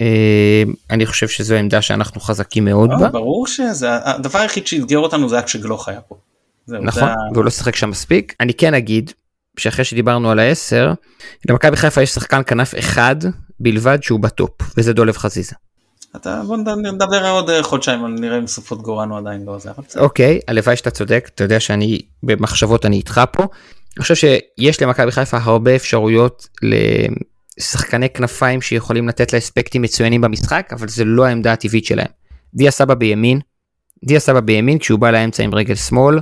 אה, אני חושב שזו עמדה שאנחנו חזקים מאוד בה, ברור שזה, הדבר היחיד שאתגר אותנו זה היה כשגלוך היה פה. נכון, והוא לא שיחק שם מספיק. אני כן אגיד שאחרי שדיברנו על העשר, למכבי חיפה יש שחקן כנף אחד בלבד שהוא בטופ, וזה דולב חזיזה. אתה, בוא נד- נדבר עוד אה, חודשיים, אבל נראה אם סופות גורנו עדיין לא זה, בסדר. אוקיי, הלוואי שאתה צודק, אתה יודע שאני במחשבות אני איתך פה. אני חושב שיש למכבי חיפה הרבה אפשרויות לשחקני כנפיים שיכולים לתת לה אספקטים מצוינים במשחק, אבל זה לא העמדה הטבעית שלהם. דיה סבא בימין, דיה סבא בימין כשהוא בא לאמצע עם רגל שמאל,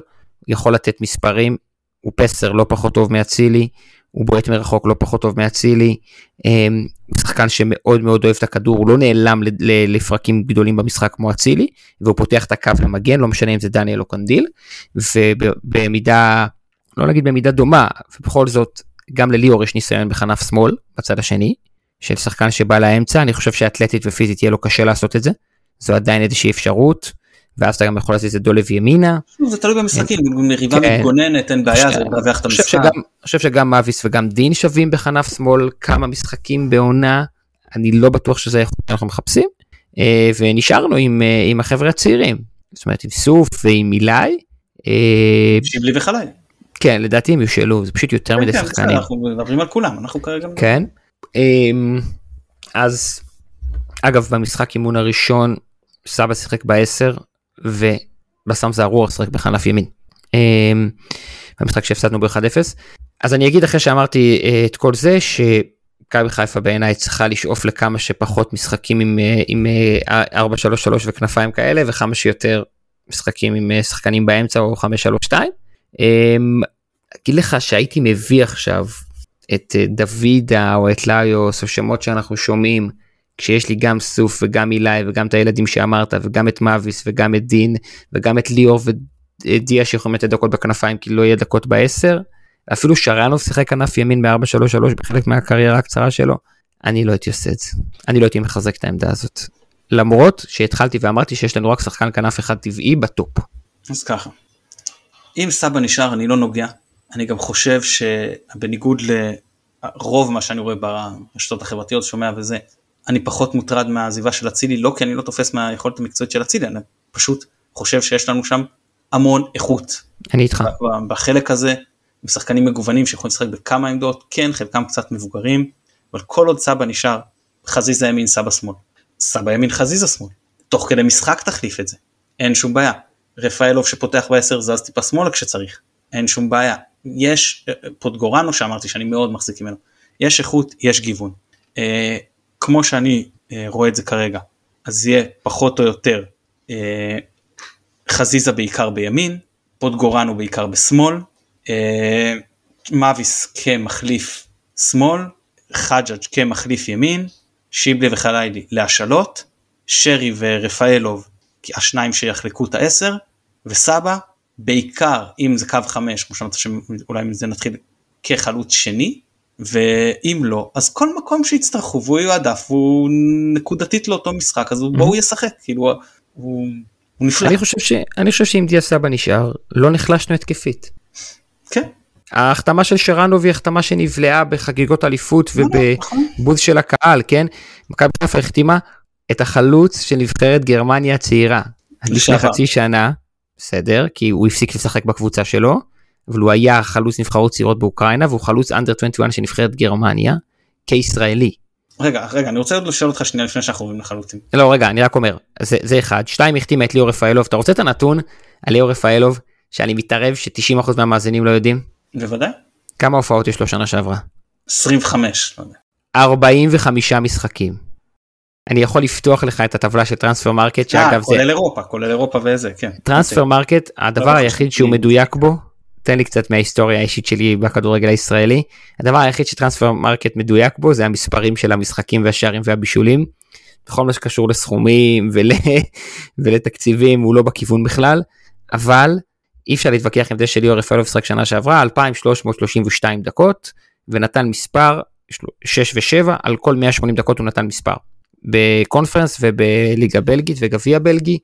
יכול לתת מספרים, הוא פסר לא פחות טוב מאצילי, הוא בועט מרחוק לא פחות טוב מאצילי, אמ, שחקן שמאוד מאוד אוהב את הכדור, הוא לא נעלם לפרקים גדולים במשחק כמו אצילי, והוא פותח את הקו למגן, לא משנה אם זה דניאל או קנדיל, ובמידה, לא נגיד במידה דומה, ובכל זאת, גם לליאור יש ניסיון בכנף שמאל, בצד השני, של שחקן שבא לאמצע, אני חושב שאתלטית ופיזית יהיה לו קשה לעשות את זה, זו עדיין איזושהי אפשרות, ואז אתה גם יכול להזיז את דולב ימינה. זה תלוי במשחקים, אם מריבה כן. מתגוננת, אין בעיה, זה מרווח את המשחק. אני חושב שגם מאביס וגם דין שווים בכנף שמאל כמה משחקים בעונה, אני לא בטוח שזה האיכות שאנחנו מחפשים, אה, ונשארנו עם, אה, עם החבר'ה הצעירים, זאת אומרת עם סוף ועם אילי, אה, שיבלי וחלילי. כן לדעתי הם יושאלו, זה פשוט יותר מדי כן, שחקנים, אנחנו מדברים על כולם, אנחנו כרגע... כן, אה, אז אגב במשחק אימון הראשון סבא שיחק בעשר ובסם זערור שיחק בכנף ימין. אה, במשחק שהפסדנו ב-1-0. אז אני אגיד אחרי שאמרתי אה, את כל זה שמכבי חיפה בעיניי צריכה לשאוף לכמה שפחות משחקים עם, אה, עם אה, 4-3-3 וכנפיים כאלה וכמה שיותר משחקים עם אה, שחקנים באמצע או 5-3-2. אה, אגיד לך שהייתי מביא עכשיו את אה, דוידה או את ליוס או שמות שאנחנו שומעים כשיש לי גם סוף וגם אילי וגם את הילדים שאמרת וגם את מאביס וגם את דין וגם את ליאור ודיה שיכולים לתת דקות בכנפיים כי לא יהיה דקות בעשר. אפילו שרנוב שיחק כנף ימין ב-4-3-3 בחלק מהקריירה הקצרה שלו. אני לא הייתי עושה את זה. אני לא הייתי מחזק את העמדה הזאת. למרות שהתחלתי ואמרתי שיש לנו רק שחקן כנף אחד טבעי בטופ. אז ככה, אם סבא נשאר אני לא נוגע, אני גם חושב שבניגוד לרוב מה שאני רואה ברשתות החברתיות, שומע וזה, אני פחות מוטרד מהעזיבה של אצילי, לא כי אני לא תופס מהיכולת המקצועית של אצילי, אני פשוט חושב שיש לנו שם המון איכות. אני איתך. בחלק הזה, עם שחקנים מגוונים שיכולים לשחק בכמה עמדות, כן חלקם קצת מבוגרים, אבל כל עוד סבא נשאר, חזיזה ימין, סבא שמאל. סבא ימין, חזיזה שמאל. תוך כדי משחק תחליף את זה, אין שום בעיה. רפאלוב שפותח בעשר זז טיפה שמאלה כשצריך, אין שום בעיה. יש אה, פוטגורנו שאמרתי שאני מאוד מחזיק ממנו, יש איכות, יש גיוון. אה, כמו שאני אה, רואה את זה כרגע, אז יהיה פחות או יותר אה, חזיזה בעיקר בימין, פוטגורנו בעיקר בשמאל, אה, מאביס כמחליף שמאל, חג'אג' כמחליף ימין, שיבלי וחליילי להשאלות, שרי ורפאלוב השניים שיחלקו את העשר, וסבא בעיקר אם זה קו חמש, כמו שאמרת שאולי מזה נתחיל כחלוץ שני, ואם לא אז כל מקום שיצטרכו והוא יועדף הוא נקודתית לאותו משחק אז בואו ישחק כאילו הוא, הוא נפלא. אני חושב, ש... אני חושב שאם דיה סבא נשאר לא נחלשנו התקפית. כן. ההחתמה של שרנוב היא החתמה שנבלעה בחגיגות אליפות נכון. ובבוז של הקהל כן. מכבי חיפה החתימה את החלוץ של נבחרת גרמניה הצעירה. לפני חצי שנה בסדר כי הוא הפסיק לשחק בקבוצה שלו אבל הוא היה חלוץ נבחרות צעירות באוקראינה והוא חלוץ אנדר 21 של נבחרת גרמניה כישראלי. רגע רגע אני רוצה עוד לשאול אותך שנייה לפני שאנחנו עוברים לחלוצים. לא רגע אני רק אומר זה, זה אחד שתיים החתימה את ליאור רפאלוב אתה רוצה את הנתון על ליאור רפאלוב שאני מתערב ש-90% מהמאזינים לא יודעים? בוודאי. כמה הופעות יש לו שנה שעברה? 25. לא יודע. 45 משחקים. אני יכול לפתוח לך את הטבלה של טרנספר מרקט שאגב זה כולל אירופה כולל אירופה וזה כן. טרנספר מרקט הדבר היחיד שהוא מדויק בו תן לי קצת מההיסטוריה האישית שלי בכדורגל הישראלי. הדבר היחיד שטרנספר מרקט מדויק בו זה המספרים של המשחקים והשערים והבישולים. בכל מה שקשור לסכומים ול... ולתקציבים הוא לא בכיוון בכלל אבל אי אפשר להתווכח עם זה שליאור רפאלוב שחק שנה שעברה 2332 דקות ונתן מספר 6 ו7 על כל 180 דקות הוא נתן מספר. בקונפרנס ובליגה בלגית וגביע בלגי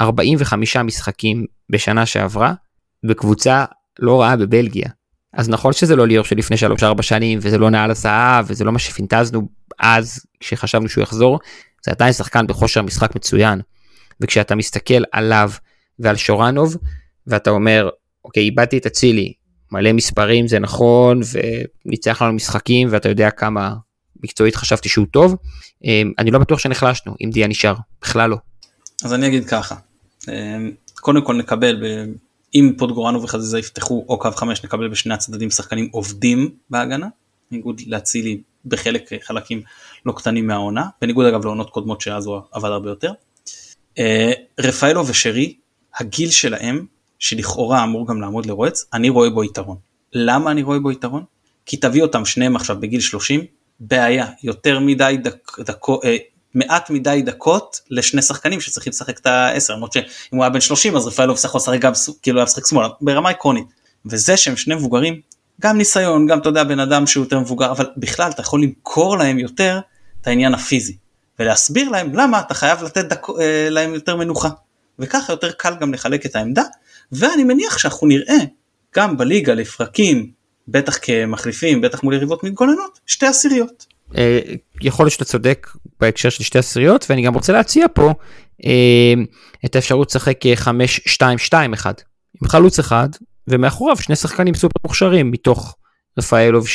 45 משחקים בשנה שעברה בקבוצה לא רעה בבלגיה. אז נכון שזה לא ליאור שלפני 3-4 שנים וזה לא נעל הזהב וזה לא מה שפינטזנו אז כשחשבנו שהוא יחזור זה עדיין שחקן בכושר משחק מצוין. וכשאתה מסתכל עליו ועל שורנוב ואתה אומר אוקיי איבדתי את אצילי מלא מספרים זה נכון וניצח לנו משחקים ואתה יודע כמה מקצועית חשבתי שהוא טוב אני לא בטוח שנחלשנו אם דיה נשאר בכלל לא. אז אני אגיד ככה קודם כל נקבל אם פוטגורנו וחזיזה יפתחו או קו 5 נקבל בשני הצדדים שחקנים עובדים בהגנה, בניגוד להצילי בחלק חלקים לא קטנים מהעונה, בניגוד אגב לעונות קודמות שאז הוא עבד הרבה יותר. אה, רפאלו ושרי, הגיל שלהם, שלכאורה אמור גם לעמוד לרועץ, אני רואה בו יתרון. למה אני רואה בו יתרון? כי תביא אותם שניהם עכשיו בגיל 30, בעיה, יותר מדי דק, דקו, אה, מעט מדי דקות לשני שחקנים שצריכים לשחק את העשר, למרות שאם הוא היה בן 30 אז רפאלוב צריך לשחק גם כאילו היה משחק שמאלה, ברמה עקרונית. וזה שהם שני מבוגרים, גם ניסיון, גם אתה יודע בן אדם שהוא יותר מבוגר, אבל בכלל אתה יכול למכור להם יותר את העניין הפיזי, ולהסביר להם למה אתה חייב לתת דק, אה, להם יותר מנוחה, וככה יותר קל גם לחלק את העמדה, ואני מניח שאנחנו נראה גם בליגה לפרקים, בטח כמחליפים, בטח מול יריבות מתגוננות, שתי עשיריות. אה, יכול להיות שאתה צודק בהקשר של שתי עשיריות ואני גם רוצה להציע פה אה, את האפשרות לשחק 5-2-2-1 עם חלוץ אחד ומאחוריו שני שחקנים סופר מוכשרים מתוך רפאלוב,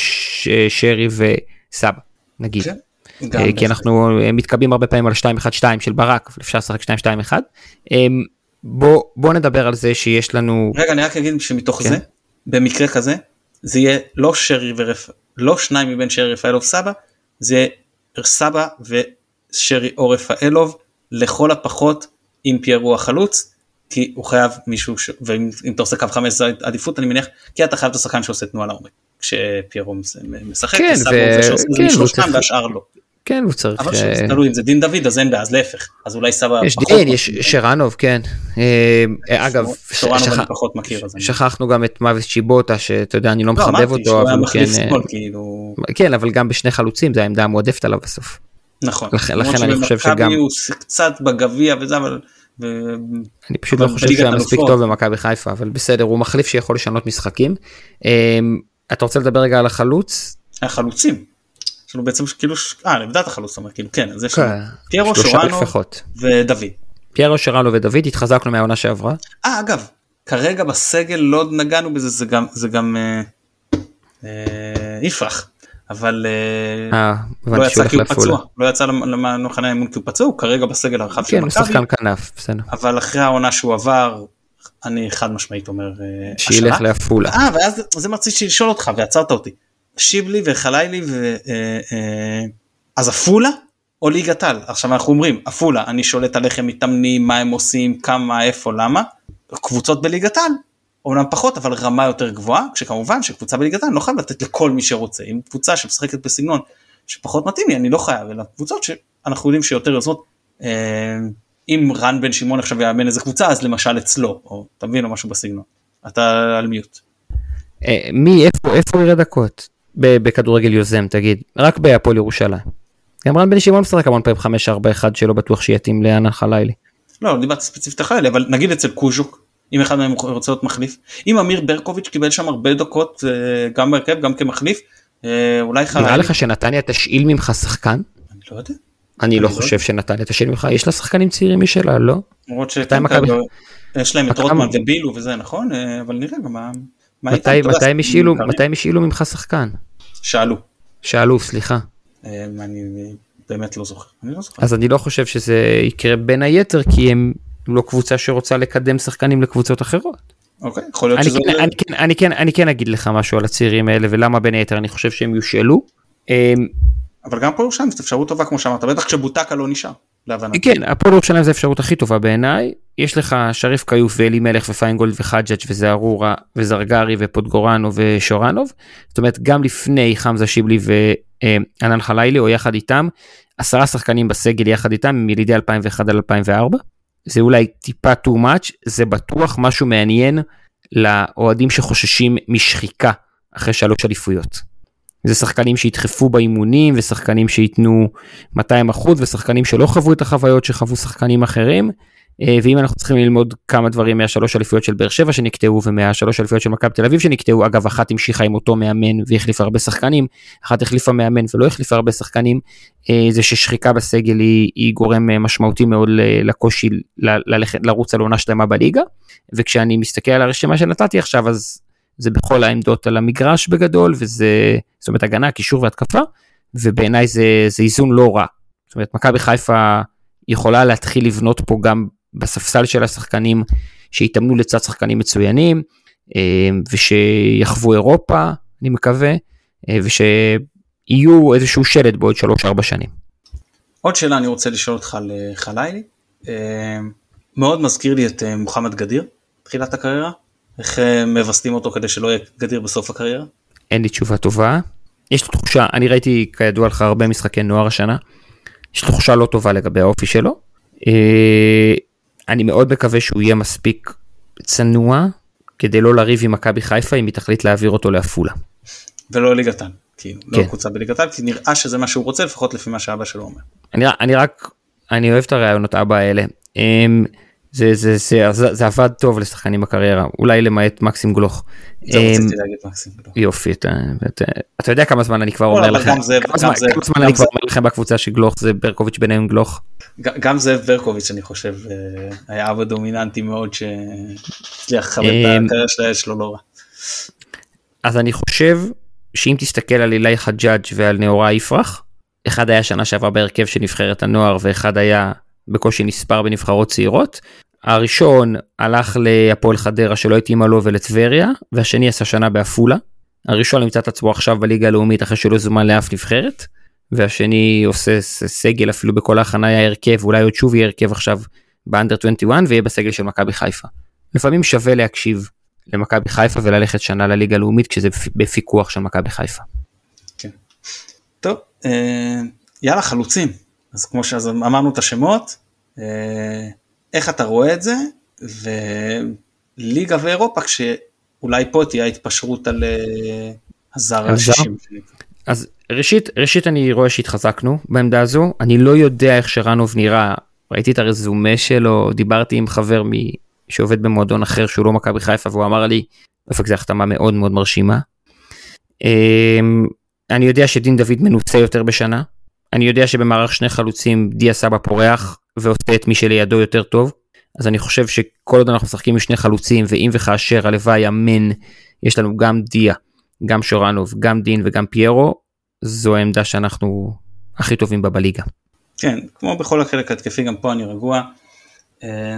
שרי וסבא נגיד. כן, אה, כי אנחנו מתקבלים הרבה פעמים על 2-1-2 של ברק אפשר לשחק 2-2-1. בוא, בוא נדבר על זה שיש לנו רגע אני רק אגיד שמתוך כן. זה במקרה כזה זה יהיה לא שרי ורפ... לא שניים מבין שרי רפאלוב סבא זה סבא ושרי או רפאלוב לכל הפחות אם פיירו החלוץ כי הוא חייב מישהו ש... ואם אתה עושה קו חמש זה עדיפות אני מניח כי אתה חייב את השחקן שעושה תנועה לעומק כשפיירו משחק כן, וסבא הוא זה שעושה את זה שלושתם והשאר לא. כן הוא צריך אבל שזה אה, תלוי אם זה דין דוד אז אין בעיה אז להפך אז אולי סבא יש דין יש שרנוב כן אה, אגב שכחנו גם את מוות שיבוטה שאתה יודע אני לא, לא מחבב אותו אבל כן אה, כאילו- כן אבל גם בשני חלוצים זה העמדה המועדפת עליו בסוף. נכון לכן אני חושב שגם הוא קצת בגביע וזה אבל. אני פשוט לא חושב שהוא מספיק טוב במכבי חיפה אבל בסדר הוא מחליף שיכול לשנות משחקים. אתה רוצה לדבר רגע על החלוץ? החלוצים. יש לנו בעצם כאילו אה עמדת החלוץ זאת אומרת כאילו כן אז יש לנו כן. פיירו שורנו ודוד. פיירו שורנו ודוד התחזקנו מהעונה שעברה. אה אגב כרגע בסגל לא נגענו בזה זה גם זה גם אה, אה, יפרח אבל אה, אה לא יצא כי הוא פצוע לא יצא למחנה האמון כי הוא פצוע הוא כרגע בסגל הרחב של מכבי. כן שחקן כנף בסדר. אבל אחרי העונה שהוא עבר אני חד משמעית אומר שילך לעפולה. אה ואז זה מרציתי לשאול אותך ועצרת אותי. שיבלי וחלילי ו... אה, אה, עפולה או ליגת על עכשיו אנחנו אומרים עפולה אני שולט על איך הם מתאמנים מה הם עושים כמה איפה למה. קבוצות בליגת העל, אומנם פחות אבל רמה יותר גבוהה, כשכמובן שקבוצה בליגת העל לא חייב לתת לכל מי שרוצה, אם קבוצה שמשחקת בסגנון שפחות מתאים לי אני לא חייב, אלא קבוצות שאנחנו יודעים שיותר יוזמות, אה, אם רן בן שמעון עכשיו יאמן איזה קבוצה אז למשל אצלו, או אתה מבין או משהו בסגנון, אתה על מיוט. אה, מי, איפה, איפה יראה דקות בכדורגל יוזם תגיד, רק בהפועל ירושלים. גם רן בן שמעון משחק המון פעמים 5-4-1 שלא בטוח שיתאים לאנן חלילי. לא, לא דיברתי ספציפית אחרי אבל נגיד אצל קוז'וק אם אחד מהם רוצה להיות מחליף אם אמיר ברקוביץ' קיבל שם הרבה דקות אה, גם בהרכב גם כמחליף אה, אולי חלילי. נראה לך שנתניה תשאיל ממך שחקן? אני לא יודע. אני לא, לא חושב שנתניה תשאיל ממך יש לה שחקנים צעירים משלה לא? למרות שיש להם את רוטמן ובילו וזה נכון אה, אבל נראה גם מה. מתי הם השאילו ממך שחקן? שאלו. שאלו סליחה. אני באמת לא זוכר. אני לא זוכר. אז אני לא חושב שזה יקרה בין היתר כי הם לא קבוצה שרוצה לקדם שחקנים לקבוצות אחרות. אוקיי, יכול להיות אני שזה... כן, אני, כן, אני, כן, אני כן אגיד לך משהו על הצעירים האלה ולמה בין היתר אני חושב שהם יושאלו. אמ, אבל גם פה ירושלים זאת אפשרות טובה כמו שאמרת, בטח כשבוטקה לא נשאר. להבנתי. כן, הפועל ירושלים זה האפשרות הכי טובה בעיניי. יש לך שריף כיוף ואלימלך ופיינגולד וחג'אג' וזערורה וזרגרי ופוטגורנו ושורנוב. זאת אומרת גם לפני חמזה שיבלי וענן חלילי או יחד איתם, עשרה שחקנים בסגל יחד איתם מילידי 2001 על 2004. זה אולי טיפה too much, זה בטוח משהו מעניין לאוהדים שחוששים משחיקה אחרי שלוש אליפויות. זה שחקנים שידחפו באימונים ושחקנים שייתנו 200 אחוז ושחקנים שלא חוו את החוויות שחוו שחקנים אחרים. אה, ואם אנחנו צריכים ללמוד כמה דברים מהשלוש אליפויות של באר שבע שנקטעו ומהשלוש אליפויות של מכבי תל אביב שנקטעו, אגב אחת המשיכה עם אותו מאמן והחליפה הרבה שחקנים, אחת החליפה מאמן ולא החליפה הרבה שחקנים, אה, זה ששחיקה בסגל היא, היא גורם אה, משמעותי מאוד לקושי ללכת, לרוץ על עונה שלמה בליגה, וכשאני מסתכל על הרשימה שנתתי עכשיו אז זה בכל העמדות על המגרש בגדול וזה, זאת אומרת הגנה, קישור והתקפה, ובעיניי זה, זה איזון לא רע. זאת אומרת מכבי חיפה יכולה להתחיל לבנות פה גם בספסל של השחקנים שיתאמנו לצד שחקנים מצוינים אה, ושיחוו אירופה, אני מקווה, אה, ושיהיו איזשהו שלד בעוד 3-4 שנים. עוד שאלה אני רוצה לשאול אותך על חלילי. אה, מאוד מזכיר לי את מוחמד גדיר, תחילת הקריירה. איך מווסתים אותו כדי שלא יהיה גדיר בסוף הקריירה? אין לי תשובה טובה. יש לי תחושה, אני ראיתי כידוע לך הרבה משחקי נוער השנה. יש לי תחושה לא טובה לגבי האופי שלו. אני מאוד מקווה שהוא יהיה מספיק צנוע כדי לא לריב עם מכבי חיפה אם היא תחליט להעביר אותו לעפולה. ולא ליגתן, כאילו, לא כן. לא קבוצה בליגתן, כי נראה שזה מה שהוא רוצה לפחות לפי מה שאבא שלו אומר. אני, אני רק, אני אוהב את הרעיונות אבא האלה. זה, זה, זה, זה, זה עבד טוב לשחקנים בקריירה, אולי למעט מקסים גלוך. זה רציתי להגיד מקסים גלוך. יופי, אתה, אתה, אתה יודע כמה זמן אני כבר אומר לכם, כמה זמן אני כבר אומר לכם בקבוצה שגלוך זה ברקוביץ' ביניהם גלוך. גם זאב ברקוביץ' אני חושב אה, היה אבא דומיננטי מאוד שהצליח לכבד את אה, הקריירה של הילד שלו לא רע. אז אני חושב שאם תסתכל על אילי חג'אג' ועל נאורה יפרח, אחד היה שנה שעברה בהרכב של נבחרת הנוער ואחד היה בקושי נספר בנבחרות צעירות. הראשון הלך להפועל חדרה שלא התאימה לו ולטבריה, והשני עשה שנה בעפולה. הראשון נמצא את עצמו עכשיו בליגה הלאומית אחרי שלא זומן לאף נבחרת, והשני עושה סגל אפילו בכל ההכנה היה הרכב, אולי עוד שוב יהיה הרכב עכשיו באנדר 21 ויהיה בסגל של מכבי חיפה. לפעמים שווה להקשיב למכבי חיפה וללכת שנה לליגה הלאומית כשזה בפיקוח של מכבי חיפה. כן. טוב, אה, יאללה חלוצים. אז כמו שאמרנו את השמות, אה, איך אתה רואה את זה, וליגה ואירופה כשאולי פה תהיה התפשרות על אה, הזר השישים. אז ראשית, ראשית אני רואה שהתחזקנו בעמדה הזו, אני לא יודע איך שרנוב נראה, ראיתי את הרזומה שלו, דיברתי עם חבר מ... שעובד במועדון אחר שהוא לא מכבי חיפה והוא אמר לי, אופק זה החתמה מאוד מאוד מרשימה. אמ, אני יודע שדין דוד מנוסה יותר בשנה, אני יודע שבמערך שני חלוצים דיה סבא פורח ועושה את מי שלידו יותר טוב, אז אני חושב שכל עוד אנחנו משחקים עם שני חלוצים ואם וכאשר הלוואי אמן יש לנו גם דיה, גם שורנוב, גם דין וגם פיירו, זו העמדה שאנחנו הכי טובים בה בליגה. כן, כמו בכל החלק התקפי גם פה אני רגוע. אה,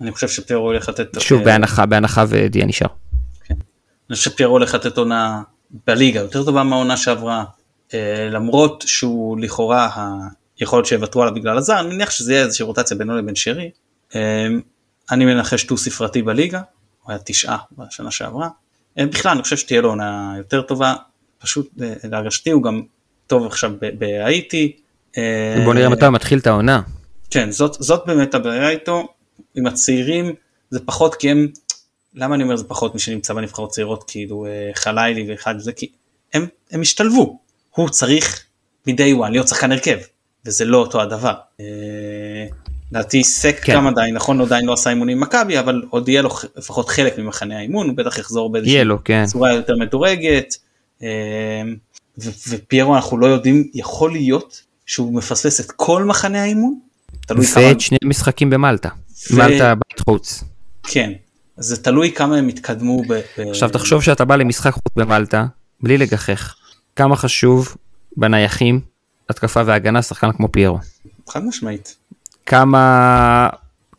אני חושב שפיירו הולך לתת... שוב, בהנחה, בהנחה ודיה נשאר. כן. אני חושב שפיירו הולך לתת עונה בליגה יותר טובה מהעונה שעברה. אה, למרות שהוא לכאורה יכול להיות שיוותרו עליו בגלל הזר, אני מניח שזה יהיה איזושהי רוטציה בינו לבין שרי. אה, אני מנחש דו ספרתי בליגה, הוא היה תשעה בשנה שעברה. אה, בכלל אני חושב שתהיה לו עונה יותר טובה, פשוט להרגשתי הוא גם טוב עכשיו בהאיטי. בוא נראה מתי הוא מתחיל את העונה. כן, זאת, זאת באמת הבעיה איתו, עם הצעירים זה פחות כי הם, למה אני אומר זה פחות מי שנמצא בנבחרות צעירות כאילו חלילי ואחד וזה, כי הם, הם השתלבו, הוא צריך מ-day one להיות שחקן הרכב, וזה לא אותו הדבר. לדעתי סק כן. גם עדיין, נכון, עדיין לא עשה אימונים עם מכבי, אבל עוד יהיה לו לפחות חלק ממחנה האימון, הוא בטח יחזור באיזושהי כן. צורה יותר מדורגת. אמ, ופיירו אנחנו לא יודעים, יכול להיות שהוא מפספס את כל מחנה האימון. ואת שני משחקים במלטה, ו... מלטה בית חוץ. כן, זה תלוי כמה הם התקדמו. ב... עכשיו תחשוב שאתה בא למשחק חוץ במלטה, בלי לגחך, כמה חשוב בנייחים, התקפה והגנה, שחקן כמו פיירו. חד משמעית. כמה,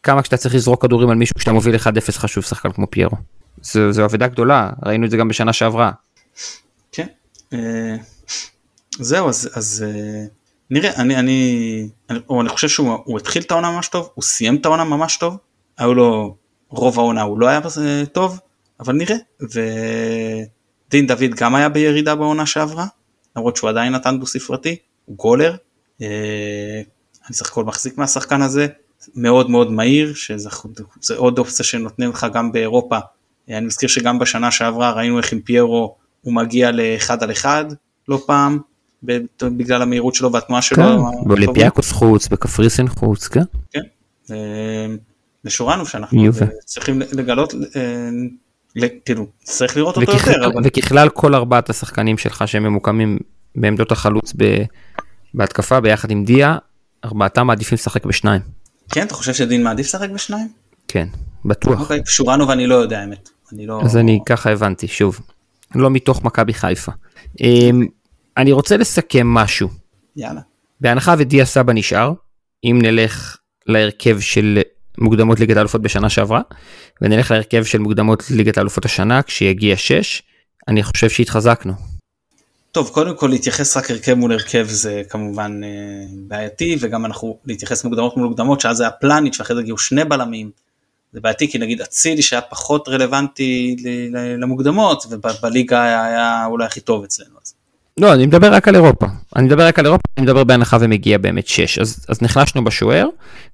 כמה כשאתה צריך לזרוק כדורים על מישהו כשאתה מוביל 1-0 חשוב שחקן כמו פיירו. זו, זו אבדה גדולה, ראינו את זה גם בשנה שעברה. כן, אה, זהו, אז, אז אה, נראה, אני, אני, אני, או אני חושב שהוא התחיל את העונה ממש טוב, הוא סיים את העונה ממש טוב, היו לו, רוב העונה הוא לא היה בזה טוב, אבל נראה, ודין דוד גם היה בירידה בעונה שעברה, למרות שהוא עדיין נתן דו ספרתי, הוא גולר, אה, אני סך הכל מחזיק מהשחקן הזה, מאוד מאוד מהיר, שזה עוד אופציה שנותנים לך גם באירופה. אני מזכיר שגם בשנה שעברה ראינו איך עם פיירו הוא מגיע לאחד על אחד לא פעם, בגלל המהירות שלו והתנועה שלו. כן, באולימפיאקוס חוץ, בקפריסין חוץ, כן. כן, משורנו שאנחנו צריכים לגלות, אה, כאילו צריך לראות אותו יותר. וככלל כל ארבעת השחקנים שלך שהם ממוקמים בעמדות החלוץ בהתקפה ביחד עם דיה ארבעתם מעדיפים לשחק בשניים. כן, אתה חושב שדין מעדיף לשחק בשניים? כן, בטוח. אוקיי, שורנו ואני לא יודע האמת. אני לא... אז אני ככה הבנתי, שוב. לא מתוך מכבי חיפה. אמ, אני רוצה לסכם משהו. יאללה. בהנחה ודיה סבא נשאר, אם נלך להרכב של מוקדמות ליגת האלופות בשנה שעברה, ונלך להרכב של מוקדמות ליגת האלופות השנה, כשיגיע 6, אני חושב שהתחזקנו. טוב, קודם כל להתייחס רק הרכב מול הרכב זה כמובן אה, בעייתי, וגם אנחנו להתייחס מוקדמות מול מוקדמות, שאז היה פלניץ' ואחרי זה הגיעו שני בלמים. זה בעייתי כי נגיד אצילי שהיה פחות רלוונטי למוקדמות, ובליגה היה, אולי הכי טוב אצלנו. אז. לא, אני מדבר רק על אירופה. אני מדבר רק על אירופה, אני מדבר בהנחה ומגיע באמת 6. אז, אז נחלשנו בשוער,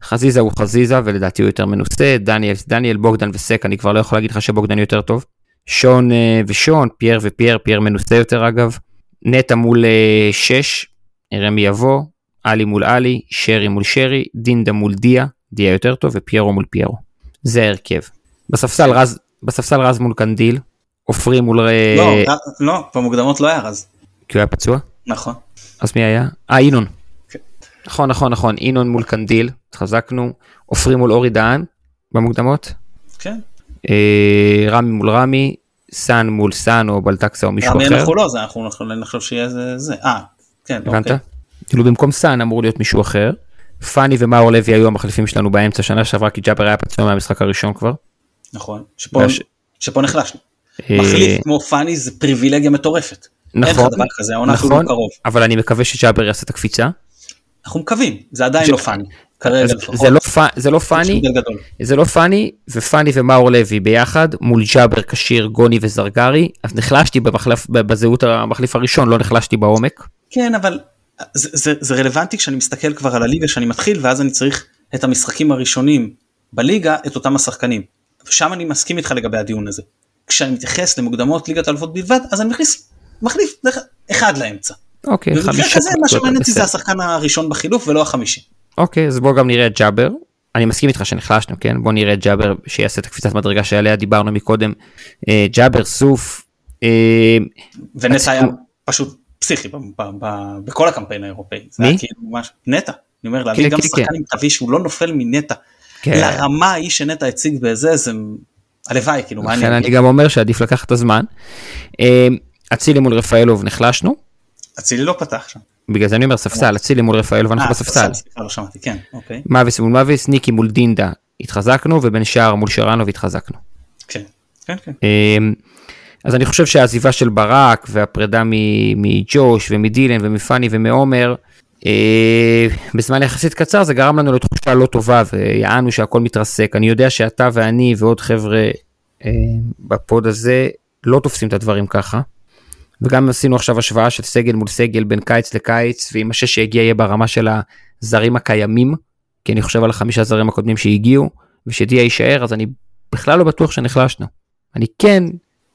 חזיזה הוא חזיזה ולדעתי הוא יותר מנוסה, דניאל, דניאל, בוגדן וסק, אני כבר לא יכול להגיד לך שבוגדן יותר טוב. שון אה, ושון, פייר ופייר, פייר מנוסה יותר אגב. נטע מול 6, אה, רמי יבוא, עלי מול עלי, שרי מול שרי, דינדה מול דיה, דיה יותר טוב, ופיירו מול פיירו. זה ההרכב. בספסל רז, בספסל רז מול קנדיל, עופרי מול... אה, לא, לא, במוקדמות לא היה רז. כי הוא היה פצוע? נכון. אז מי היה? אה, אינון. כן. נכון, נכון, נכון, אינון מול קנדיל, התחזקנו, עופרי מול אורי דהן במוקדמות. כן. אה, רמי מול רמי, סאן מול סאן או בלטקסה או מישהו אחר. אנחנו לא זה אנחנו נחשוב שיהיה זה זה. אה, כן. הבנת? אוקיי. כאילו במקום סאן אמור להיות מישהו אחר. פאני ומאור לוי היו המחליפים שלנו באמצע שנה שעברה כי ג'אבר היה פצוע מהמשחק הראשון כבר. נכון. שפה, והש... שפה נחלשנו. אה, מחליף כמו פאני זה פריבילגיה מטורפת. נכון. אין לך דבר כזה, העונה אפילו נכון, קרוב. אבל אני מקווה שג'אבר יעשה את הקפיצה. אנחנו מקווים, זה עדיין לא פאני. זה לא, זה לא פאני, זה לא פאני, ופאני ומאור לוי ביחד מול ג'אבר כשיר, גוני וזרגרי, אז נחלשתי במחלף, בזהות המחליף הראשון, לא נחלשתי בעומק. כן, אבל זה, זה, זה רלוונטי כשאני מסתכל כבר על הליגה שאני מתחיל, ואז אני צריך את המשחקים הראשונים בליגה, את אותם השחקנים. ושם אני מסכים איתך לגבי הדיון הזה. כשאני מתייחס למוקדמות ליגת האלופות בלבד, אז אני מכניס, מחליף אחד לאמצע. אוקיי, חמישה. כזה מה שמעניין אותי זה השחקן הראשון בחילוף ולא החמישי. אוקיי, אז בוא גם נראה את ג'אבר. אני מסכים איתך שנחלשנו, כן? בוא נראה את ג'אבר שיעשה את הקפיצת מדרגה שעליה דיברנו מקודם. אה, ג'אבר, סוף. אה, ונטע היה פשוט פסיכי בכל הקמפיין האירופאי. מי? כאילו נטע. אני אומר, להביא כן, גם כן, שחקן כן. עם תביא שהוא לא נופל מנטע. לרמה ההיא שנטע הציג בזה, זה הלוואי, כאילו, מה אני... לכן אני גם אומר שעדיף לקחת את הזמן. אצילי מול רפאלוב נחלשנו. אצילי לא פתח שם. בגלל זה אני אומר ספסל, אצילי מול רפאל ואנחנו אה, בספסל. סליחה, לא שמעתי, כן, אוקיי. מאביס מול מאביס, ניקי מול דינדה התחזקנו, ובן שער מול שרנו והתחזקנו. כן, כן, כן. אמ, אז אני חושב שהעזיבה של ברק והפרידה מג'וש ומדילן ומפאני ומעומר, אה, בזמן יחסית קצר זה גרם לנו לתחושה לא טובה ויענו שהכל מתרסק. אני יודע שאתה ואני ועוד חבר'ה אה, בפוד הזה לא תופסים את הדברים ככה. וגם עשינו עכשיו השוואה של סגל מול סגל בין קיץ לקיץ ואם השש שהגיע יהיה ברמה של הזרים הקיימים כי אני חושב על החמישה זרים הקודמים שהגיעו ושדיה יישאר אז אני בכלל לא בטוח שנחלשנו. אני כן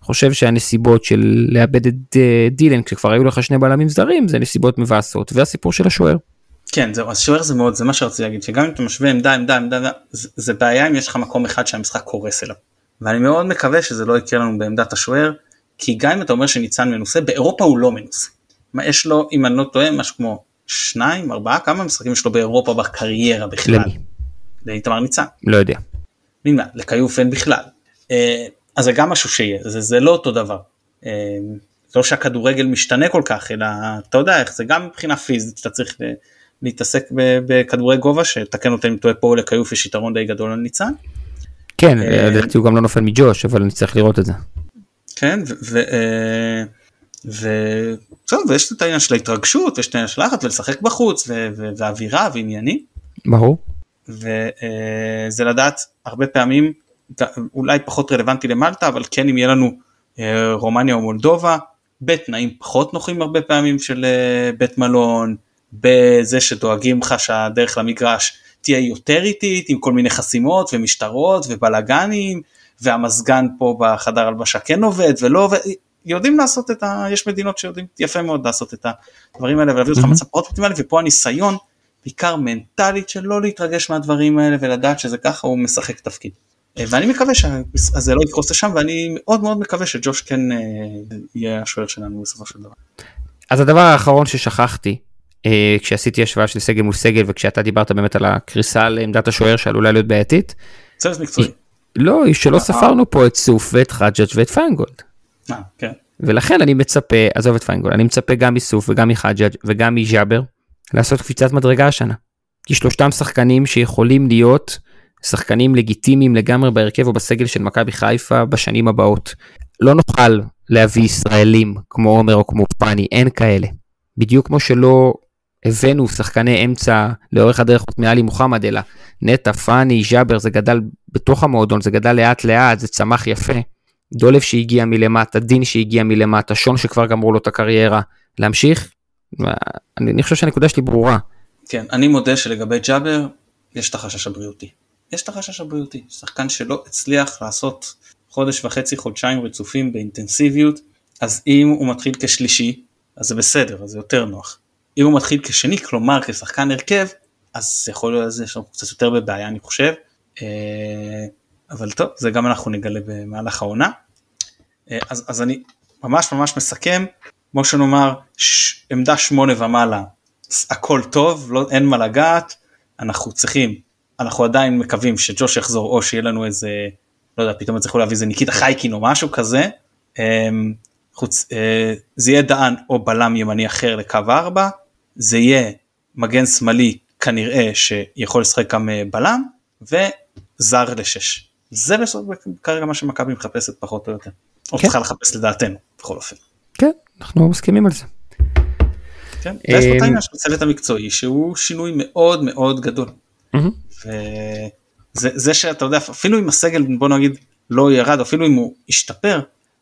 חושב שהנסיבות של לאבד את אה, דילן כשכבר היו לך שני בלמים זרים זה נסיבות מבאסות והסיפור של השוער. כן זהו אז שוער זה מאוד זה מה שרציתי להגיד שגם אם אתה משווה עמדה עמדה עמדה זה, זה בעיה אם יש לך מקום אחד שהמשחק קורס אליו. ואני מאוד מקווה שזה לא יקרה לנו בעמדת השוער כי גם אם אתה אומר שניצן מנוסה באירופה הוא לא מנוסה. מה יש לו אם אני לא טועה משהו כמו שניים ארבעה כמה משחקים יש לו באירופה בקריירה בכלל. למי? לאיתמר ניצן. לא יודע. ממה? לכיוף אין בכלל. אה, אז זה גם משהו שיהיה, זה, זה לא אותו דבר. אה, לא שהכדורגל משתנה כל כך, אלא אתה יודע איך זה גם מבחינה פיזית, שאתה צריך אה, להתעסק בכדורי גובה, שתקן אותי אם טועה פה לכיוף יש יתרון די גדול על ניצן. כן, לדעתי הוא גם לא נופל מג'וש, אבל צריך לראות את זה. כן, וזהו, ויש את העניין של ההתרגשות, ויש את העניין של לחץ, ולשחק בחוץ, ואווירה ועניינים. ברור. וזה לדעת הרבה פעמים אולי פחות רלוונטי למלטה אבל כן אם יהיה לנו אה, רומניה או מולדובה בתנאים פחות נוחים הרבה פעמים של אה, בית מלון בזה שדואגים לך שהדרך למגרש תהיה יותר איטית עם כל מיני חסימות ומשטרות ובלאגנים והמזגן פה בחדר הלבשה כן עובד ולא עובד יודעים לעשות את ה... יש מדינות שיודעים יפה מאוד לעשות את הדברים האלה ולהביא אותך mm-hmm. מצב פחות אופטימלי ופה הניסיון בעיקר מנטלית של לא להתרגש מהדברים האלה ולדעת שזה ככה הוא משחק תפקיד. אה, ואני מקווה שזה לא יקרוס לשם ואני מאוד מאוד מקווה שג'וש כן אה, יהיה השוער שלנו בסופו של דבר. אז הדבר האחרון ששכחתי אה, כשעשיתי השוואה של סגל מול סגל וכשאתה דיברת באמת על הקריסה לעמדת השוער שעלולה להיות בעייתית. צוות מקצועי. לא, שלא ספרנו פה את סוף ואת חג'ג' ואת פיינגולד. כן. ולכן אני מצפה, עזוב את פיינגולד, אני מצפה גם מסוף וגם מחג'ג' וגם מג'אבר לעשות קפיצת מדרגה השנה. כי שלושתם שחקנים שיכולים להיות שחקנים לגיטימיים לגמרי בהרכב או בסגל של מכבי חיפה בשנים הבאות. לא נוכל להביא ישראלים כמו עומר או כמו פאני, אין כאלה. בדיוק כמו שלא הבאנו שחקני אמצע לאורך הדרך חוץ מעלי מוחמד, אלא נטע, פאני, ז'אבר, זה גדל בתוך המועדון, זה גדל לאט לאט, זה צמח יפה. דולב שהגיע מלמטה, דין שהגיע מלמטה, שון שכבר גמרו לו את הקריירה. להמשיך? אני, אני חושב שהנקודה שלי ברורה. כן, אני מודה שלגבי ג'אבר, יש את החשש הבריאותי. יש את החשש הבריאותי, שחקן שלא הצליח לעשות חודש וחצי, חודשיים רצופים באינטנסיביות, אז אם הוא מתחיל כשלישי, אז זה בסדר, אז זה יותר נוח. אם הוא מתחיל כשני, כלומר כשחקן הרכב, אז זה יכול להיות שיש לנו קצת יותר בבעיה אני חושב. אה, אבל טוב, זה גם אנחנו נגלה במהלך העונה. אה, אז, אז אני ממש ממש מסכם, כמו שנאמר, ש, עמדה שמונה ומעלה, הכל טוב, לא, אין מה לגעת, אנחנו צריכים אנחנו עדיין מקווים שג'וש יחזור או שיהיה לנו איזה לא יודע פתאום יצטרכו להביא איזה ניקיטה חייקין או משהו כזה. אמ, חוץ אה, זה יהיה דהן או בלם ימני אחר לקו 4 זה יהיה מגן שמאלי כנראה שיכול לשחק גם אה, בלם וזר לשש. זה בסוף כרגע מה שמכבי מחפשת פחות או יותר. או כן. צריכה לחפש לדעתנו בכל אופן. כן אנחנו מסכימים על זה. כן, ויש פה את העניין של הצוות המקצועי שהוא שינוי מאוד מאוד גדול. וזה שאתה יודע אפילו אם הסגל בוא נגיד לא ירד אפילו אם הוא השתפר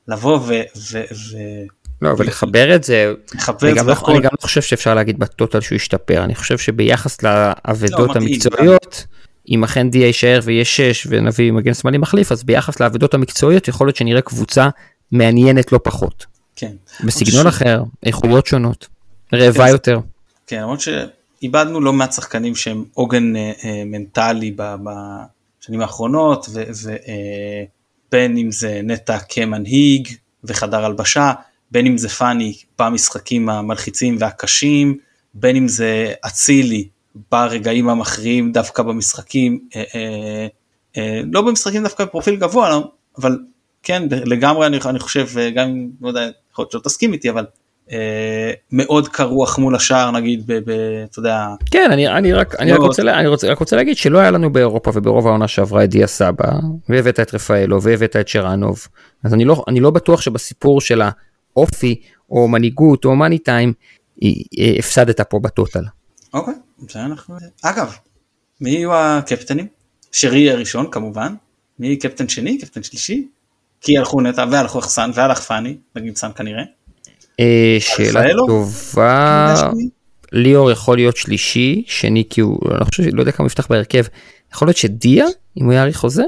לבוא ו... ו, ו לא אבל לחבר את זה, לחבר אני, גם לא, אני גם לא חושב שאפשר להגיד בטוטל שהוא השתפר, אני חושב שביחס לאבדות לא, המקצועיות, אם אכן דיה יישאר ויהיה 6 ונביא מגן שמאלי מחליף, אז ביחס לאבדות המקצועיות יכול להיות שנראה קבוצה מעניינת לא פחות. כן. בסגנון ש... אחר, איכויות שונות, רעבה כן, יותר. כן, למרות איבדנו לא מעט שחקנים שהם עוגן אה, אה, מנטלי בשנים האחרונות ובין אה, אם זה נטע כמנהיג וחדר הלבשה בין אם זה פאני במשחקים המלחיצים והקשים בין אם זה אצילי ברגעים המכריעים דווקא במשחקים אה, אה, אה, לא במשחקים דווקא בפרופיל גבוה לא, אבל כן לגמרי אני, אני חושב גם אם לא יודע יכול להיות שלא תסכים איתי אבל אה, מאוד קר רוח מול השער נגיד אתה יודע כן אני אני רק אני רק רוצה אני רוצה רק רוצה להגיד שלא היה לנו באירופה וברוב העונה שעברה את דיה סבא והבאת את רפאלו והבאת את שרנוב. אז אני לא אני לא בטוח שבסיפור של האופי או מנהיגות או מאני טיים הפסדת פה בטוטל. אוקיי, זה אנחנו... אגב, מי יהיו הקפטנים? שרי יהיה ראשון כמובן, מי קפטן שני, קפטן שלישי? כי הלכו נטע והלכו חסן והלך פאני, נגיד סן כנראה. אה, שאלה טובה, ליאור יכול להיות שלישי, שני כי הוא, אני לא חושב, לא יודע כמה יפתח בהרכב, יכול להיות שדיה, אם הוא יאריך חוזה?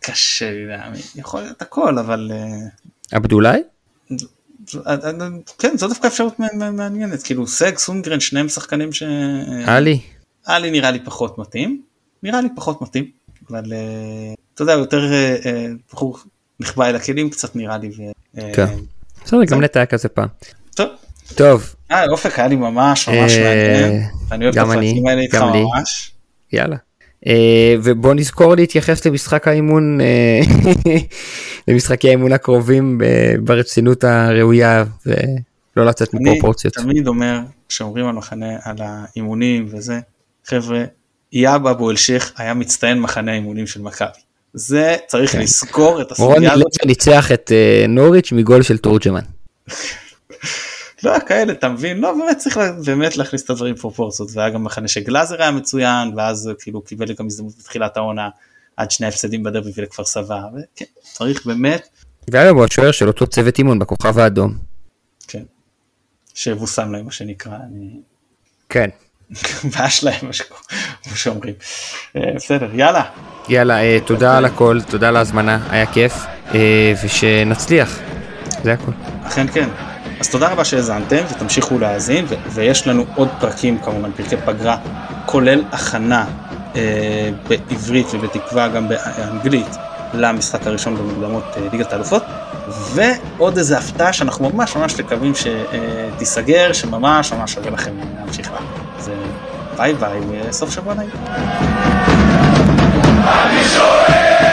קשה לי להאמין, יכול להיות הכל, אבל... אה, עבדולאי? כן, זו דווקא אפשרות מעניינת, כאילו סג, סונגרן, שניהם שחקנים ש... עלי. עלי נראה לי פחות מתאים, נראה לי פחות מתאים, אבל אה, אתה יודע, יותר אה, בחור נחבא אל הכלים קצת נראה לי. כן, בסדר, גם נטע היה כזה פעם. טוב. טוב. אופק היה לי ממש ממש מעניין, אני אוהב את הפרקים האלה איתך ממש. יאללה. Uh, ובוא נזכור להתייחס למשחק האימון uh, למשחקי האימון הקרובים uh, ברצינות הראויה ולא לצאת מפרופורציות. אני תמיד אומר שאומרים על מחנה על האימונים וזה חבר'ה יאב אבו אלשיך היה מצטיין מחנה האימונים של מכבי. זה צריך כן. לזכור את הסוגיה הזאת. רוני לצ'ה ניצח את נוריץ' מגול של תורג'מן. לא כאלה אתה מבין לא באמת צריך באמת להכניס את הדברים פרופורציות והיה גם מחנה שגלאזר היה מצוין ואז כאילו קיבל גם הזדמנות בתחילת העונה עד שני הפסדים בדרבי ולכפר סבא וכן צריך באמת. ואגב הוא השוער של אותו צוות אימון בכוכב האדום. כן. שיבושם להם מה שנקרא. אני... כן. בעיה שלהם כמו שאומרים. אה, בסדר יאללה. יאללה אה, תודה על הכל תודה על ההזמנה היה כיף אה, ושנצליח. זה הכל. אכן כן. אז תודה רבה שהאזנתם ותמשיכו להאזין ו- ויש לנו עוד פרקים כמובן פרקי פגרה כולל הכנה אה, בעברית ובתקווה גם באנגלית למשחק הראשון במוקדמות אה, ליגת האלופות ועוד איזה הפתעה שאנחנו ממש ממש מקווים שתיסגר שממש ממש שווה לכם להמשיך לה. אז ביי ביי וסוף שבוע נעים. אני שואל